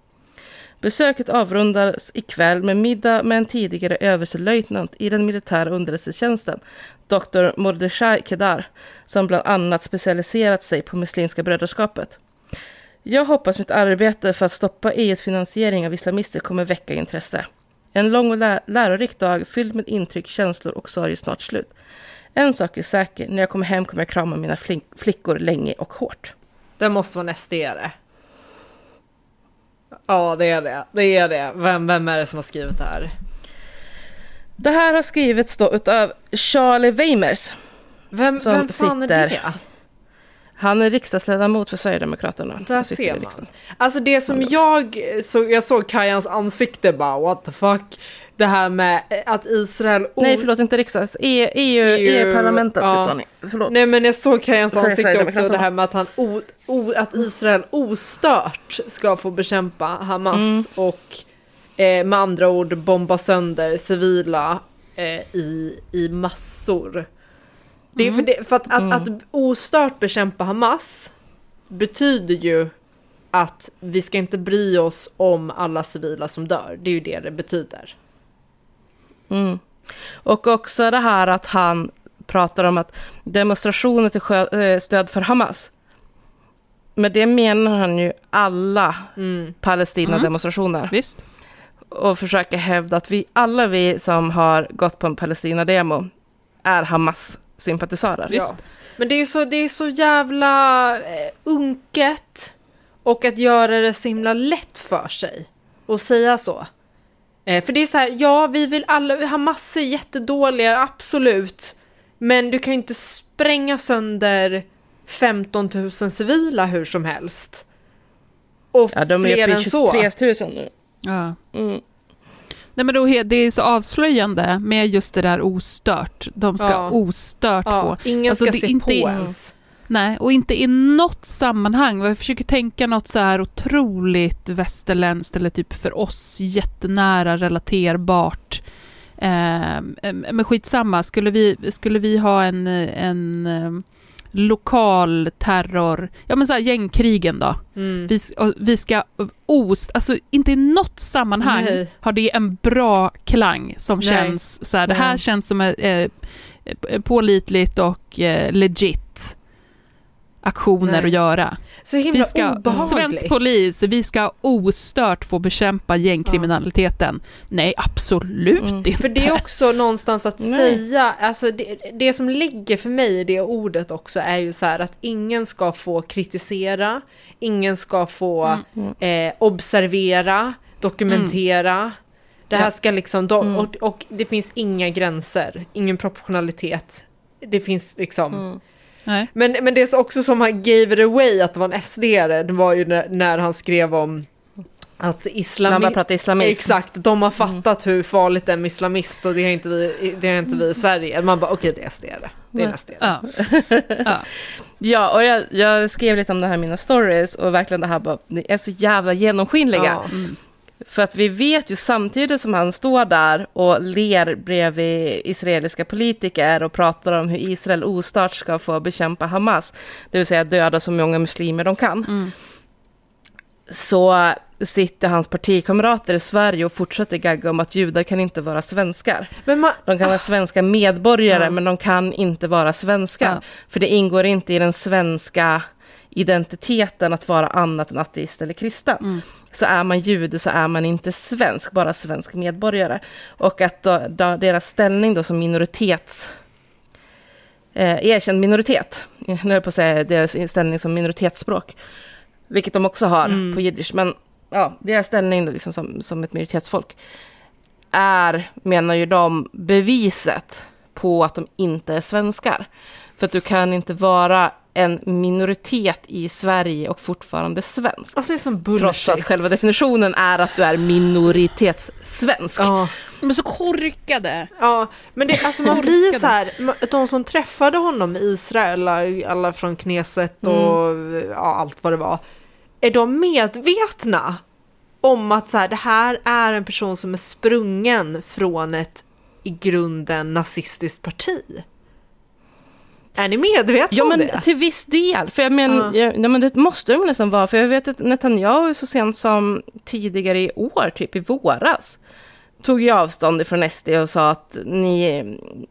Besöket avrundas ikväll med middag med en tidigare överstelöjtnant i den militära underrättelsetjänsten, Dr. Mordechai Kedar, som bland annat specialiserat sig på Muslimska brödraskapet. Jag hoppas mitt arbete för att stoppa EUs finansiering av islamister kommer väcka intresse. En lång och lä lärorik dag fylld med intryck, känslor och sorg är snart slut. En sak är säker, när jag kommer hem kommer jag krama mina flickor länge och hårt. Det måste vara nästa SD-are. Ja, det är det. Det är det. Vem, vem är det som har skrivit det här? Det här har skrivits då utav Charlie Weimers. Vem, Som vem fan sitter- är det? Han är riksdagsledamot för Sverigedemokraterna. Där ser man. Alltså det som jag såg, jag såg Kajans ansikte bara what the fuck. Det här med att Israel... Nej, förlåt, inte riksdags... E- EU, EU, EU-parlamentet ja. sitter han i. Nej men jag såg Kajans ansikte också, det här med att, han o, o, att Israel ostört ska få bekämpa Hamas Mm. och eh, med andra ord bomba sönder civila eh, i, i massor. Det är för, det, för att, att, att ostört bekämpa Hamas betyder ju att vi ska inte bry oss om alla civila som dör. Det är ju det det betyder. Mm. Och också det här att han pratar om att demonstrationer till eh, stöd för Hamas. Med det menar han ju alla Mm. Palestina-demonstrationer. Visst. Och försöker hävda att vi, alla vi som har gått på en Palestina-demo är Hamas-sympatisörer. Visst. Men det är så, det är så jävla eh, unket och att göra det så himla lätt för sig och säga så. Eh, för det är så här, ja vi vill alla, Hamas är jättedåliga, absolut. Men du kan ju inte spränga sönder 15 000 civila hur som helst. Och Ja, de är fler uppe än i så. 23 000 nu. Ja. Mm. Nej, men då, det är så avslöjande med just det där ostört. De ska Ja. ostört Ja, få. ingen Alltså, ska det se är inte på ens. Nej, och inte i något sammanhang. Jag försöker tänka något så här otroligt västerländskt eller typ för oss jättenära relaterbart. Eh, men skitsamma, skulle vi, skulle vi ha en, en eh, lokal terror, ja men så här gängkrigen då. Mm. Vi, vi ska ost, alltså inte i något sammanhang Nej. har det en bra klang som Nej. känns så här, det här Nej. känns som eh, eh, pålitligt och eh, legit aktioner Nej. att göra. Så himla Vi ska, obehagligt. svensk polis, vi ska ostört få bekämpa gängkriminaliteten. Nej, absolut Mm. inte. För det är också någonstans att Nej. säga, alltså det, det som ligger för mig i det ordet också är ju så här att ingen ska få kritisera, ingen ska få eh, observera, dokumentera. Det här Ja. ska liksom, do, Mm. och, och det finns inga gränser, ingen proportionalitet. Det finns liksom, Mm. Nej. men, men det är så också som han gave it away att det var en SD-are, det var ju när, när han skrev om att islami- islamism. Exakt, de har fattat hur farligt det är med islamist och det har inte vi, det har inte vi i Sverige. Man bara okej det är SD det. Det är SD. Ja. ja. Ja, och jag, jag skrev lite om det här i mina stories och verkligen det här bara, ni är så jävla genomskinliga. Ja. För att vi vet ju samtidigt som han står där och ler bredvid israeliska politiker och pratar om hur Israel ostört ska få bekämpa Hamas, det vill säga döda så många muslimer de kan, Mm. så sitter hans partikamrater i Sverige och fortsätter gagga om att judar kan inte vara svenskar. Man, De kan vara svenska medborgare, Ja. men de kan inte vara svenskar. Ja. För det ingår inte i den svenska identiteten att vara annat än ateist eller kristen. Mm. Så är man jude så är man inte svensk, bara svensk medborgare. Och att då, då, deras ställning då som minoritets... Eh, erkänd minoritet, nu höll jag på att säga deras ställning som minoritetsspråk, vilket de också har Mm. på jiddisch, men ja, deras ställning då liksom som, som ett minoritetsfolk är, menar ju de, beviset på att de inte är svenskar. För att du kan inte vara en minoritet i Sverige och fortfarande svensk. alltså det är som bullshit. Trots att själva definitionen är att du är minoritetssvensk. Ja, Men så korkade. ja, men det, alltså man blir så här, de som träffade honom i Israel, alla från Kneset och ja, allt vad det var, är de medvetna om att så här, det här är en person som är sprungen från ett i grunden nazistiskt parti? Är ni medvetna Ja, om men det? till viss del. För jag men, ja. ja, men det måste de nästan vara. För jag vet att Netanyahu så sent som tidigare i år, typ i våras, tog ju avstånd ifrån SD och sa att ni,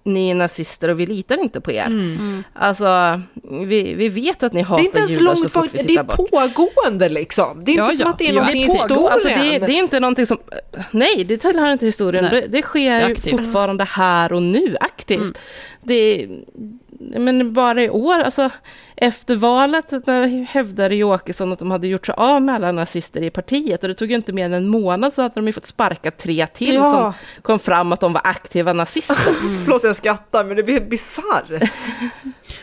ni är nazister och vi litar inte på er. Mm. Alltså, vi, vi vet att ni Det är hatar inte ens judar så långt fort bort, vi det är tittar bort. pågående liksom. Det är Ja, inte som ja. att det är Ja, någonting i historien. Alltså, det, är, det är inte någonting som... Nej, det tillhör inte historien. Nej. Det, det sker Det är fortfarande här och nu, aktivt. Mm. Det, men bara i år, alltså efter valet där hävdade ju Åkesson att de hade gjort sig av med alla nazister i partiet och det tog ju inte mer än en månad så hade de ju fått sparka tre till Ja. som kom fram att de var aktiva nazister. Förlåt jag skrattar men det blir bisarrt.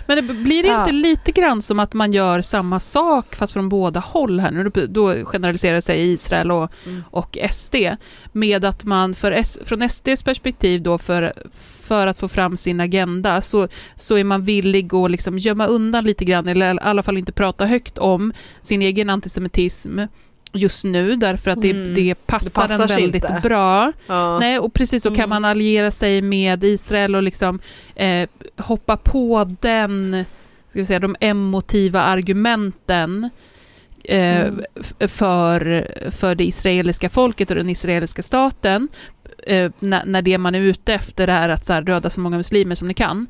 Men det blir det Ja. inte lite grann som att man gör samma sak fast från båda håll här? Nu då generaliserar sig Israel och, och SD med att man för S, från SDs perspektiv då för, för att få fram sin agenda så, så är man villig att liksom gömma undan lite grann eller i alla fall inte prata högt om sin egen antisemitism just nu därför att det, Mm. det, passar Det en väldigt inte. bra. Ja. Nej, och precis så kan Mm. man alliera sig med Israel och liksom eh, hoppa på den, ska vi säga, de emotiva argumenten eh, Mm. för, för det israeliska folket och den israeliska staten, eh, när, när det man är ute efter är att så här, döda så många muslimer som ni kan.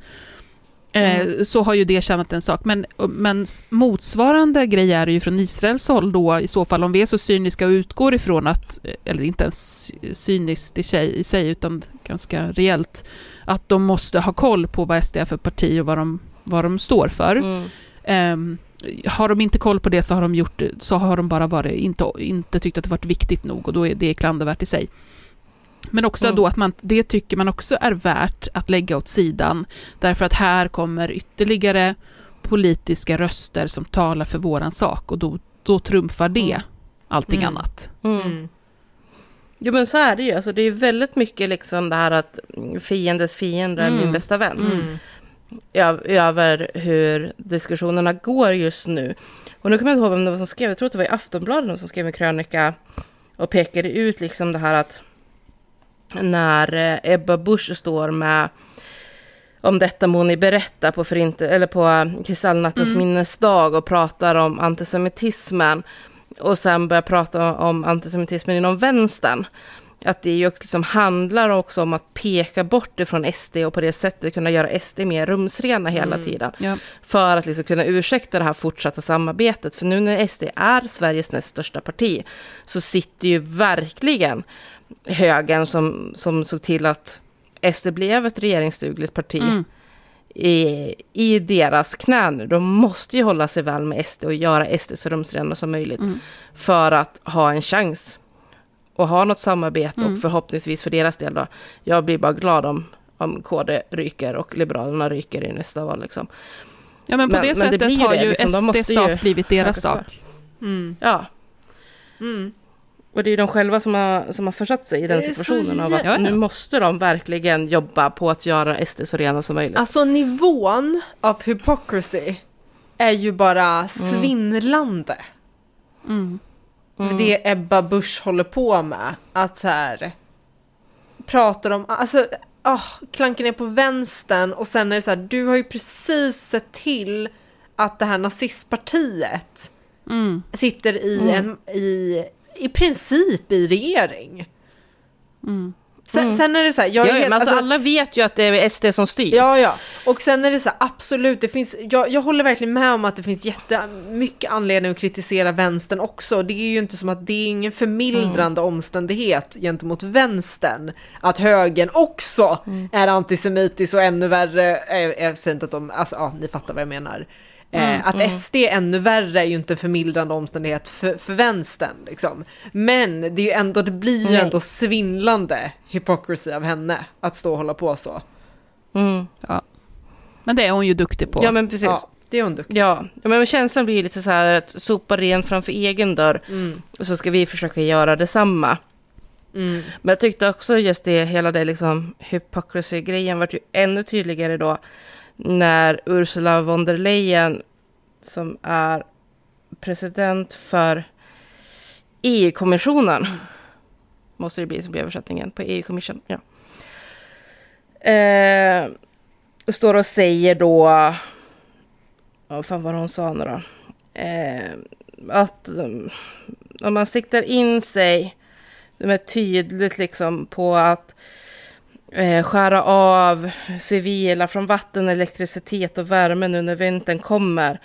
Eh, Så har ju det tjänat en sak. Men, men motsvarande grej är det ju från Israels håll då, i så fall om vi är så cyniska och utgår ifrån att, eh, eller inte ens cyniskt i sig, i sig utan ganska rejält, att de måste ha koll på vad SD är för parti och vad de, vad de står för. Mm. Ehm, har de inte koll på det så har de, gjort, så har de bara varit, inte, inte tyckt att det varit viktigt nog och då är det klandervärt i sig. Men också Mm. då att man, det tycker man också är värt att lägga åt sidan därför att här kommer ytterligare politiska röster som talar för våran sak och då, då trumfar det Mm. allting Mm. annat. Mm. Mm. Jo men så är det ju, alltså, det är ju väldigt mycket liksom det här att fiendes fiende är min Mm. bästa vän. Mm. Ö- över hur diskussionerna går just nu. Och nu kommer jag inte ihåg vem det var som skrev, jag tror att det var i Aftonbladet som skrev en krönika och pekade ut liksom det här att när eh, Ebba Busch står med om detta må ni berätta på, förinte, eller på eh, Kristallnattens minnesdag och pratar om antisemitismen och sen börjar prata om antisemitismen inom vänstern. Att det ju liksom handlar också om att peka bort ifrån SD och på det sättet kunna göra SD mer rumsrena hela tiden. Ja. För att liksom kunna ursäkta det här fortsatta samarbetet. För nu när SD är Sveriges näst största parti så sitter ju verkligen högern som, som såg till att SD blev ett regeringsdugligt parti Mm. i, i deras knä nu. De måste ju hålla sig väl med SD och göra SD så rumsrena som möjligt Mm. för att ha en chans och ha något samarbete Mm. och förhoppningsvis för deras del då. Jag blir bara glad om, om KD ryker och Liberalerna ryker i nästa val liksom. ja, men på Men- det men det sättet ju har det, ju liksom, de SD måste ju sak blivit deras sak. Mm. Ja, Mm. Och det är ju de själva som har, som har försatt sig i den situationen av att nu måste de verkligen jobba på att göra SD så rena som möjligt. Alltså nivån av hypocrisy är ju bara svindlande. Mm. Det Ebba Busch håller på med. Att så här pratar om, alltså oh, klankar ner på vänstern och sen är det så här, du har ju precis sett till att det här nazistpartiet Mm. sitter i en, i, i princip i regering. Sen, sen är det så här, jag Ja, helt- alltså, alltså- alla vet ju att det är SD som styr. Ja, ja. Och sen är det så här, absolut, det finns, jag, jag håller verkligen med om att det finns jättemycket anledning att kritisera vänstern också. Det är ju inte som att det är ingen förmildrande omständighet gentemot vänstern. Att högern också är antisemitisk och ännu värre, jag, jag säger inte att de, alltså ja, ni fattar vad jag menar. Eh, att SD är ännu värre är ju inte en förmildrande omständighet för, för vänstern. Liksom. Men det, är ju ändå, det blir ju ändå svindlande hypocrisy av henne att stå och hålla på så. Mm. Ja. Men det är hon ju duktig på. Ja, men precis. Ja, det är hon duktig. Ja, ja, men känslan blir lite så här att sopa rent framför egen dörr Mm. och så ska vi försöka göra detsamma. Mm. Men jag tyckte också just det, hela det liksom hypocrisy-grejen vart ju ännu tydligare då när Ursula von der Leyen som är president för EU-kommissionen måste det bli som blir översättningen på EU-kommissionen. Ja. Eh, står och säger då, vad fan var det hon sa nu då? Eh, att um, om man siktar in sig de är tydligt liksom på att eh, skära av civila från vatten, elektricitet och värme nu när vintern kommer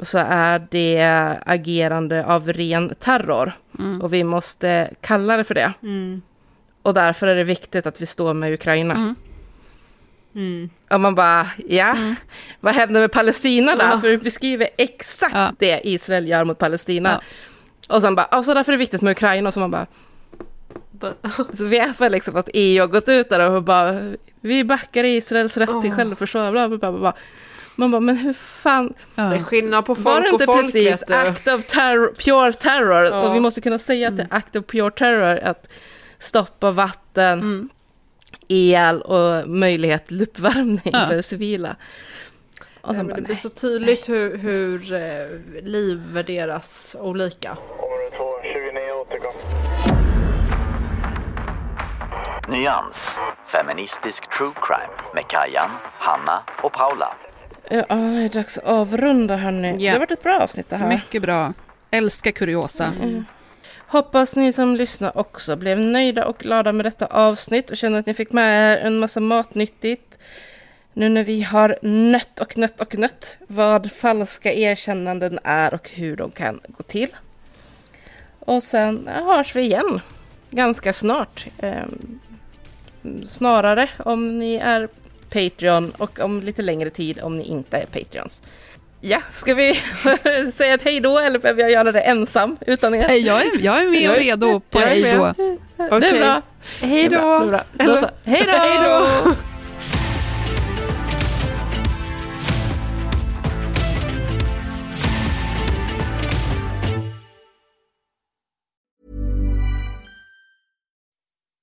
så är det agerande av ren terror. Och vi måste kalla det för det. Mm. Och därför är det viktigt att vi står med Ukraina. Mm. Mm. Och man bara, ja, vad händer med Palestina där? Ja. För du beskriver exakt Ja. det Israel gör mot Palestina. Och sen bara, alltså därför är det viktigt med Ukraina. Och så man bara, så vet man liksom att EU har gått ut där och bara, vi backar Israels rätt till Oh. självförsvar. Bla, bla, bla, bla. Man bara, men hur fan, Ja. Det är skillnad på var folk det och inte folk precis act of terror, pure terror? Ja. Och vi måste kunna säga att det är act of pure terror att stoppa vatten, Mm. el och möjlighet till uppvärmning Ja. för civila. Och sen bara, det blir så tydligt hur, hur eh, liv värderas olika. Område 2, 29 återkom. Nyans. Feministisk true crime med Kajan, Hanna och Paula. Ja, det är dags att avrunda hörni. Ja. Det har varit ett bra avsnitt det här. Mycket bra. Älskar kuriosa. Hoppas ni som lyssnar också blev nöjda och glada med detta avsnitt och känner att ni fick med er en massa matnyttigt. Nu när vi har nött och nött och nött vad falska erkännanden är och hur de kan gå till. Och sen hörs vi igen ganska snart. Snarare om ni är Patreon och om lite längre tid om ni inte är Patreons. Ja, ska vi säga ett hej då eller behöver jag göra det ensam utan er? Nej, Jag är, jag är med och redo på Jag är hej då. Det är bra. Hej Det är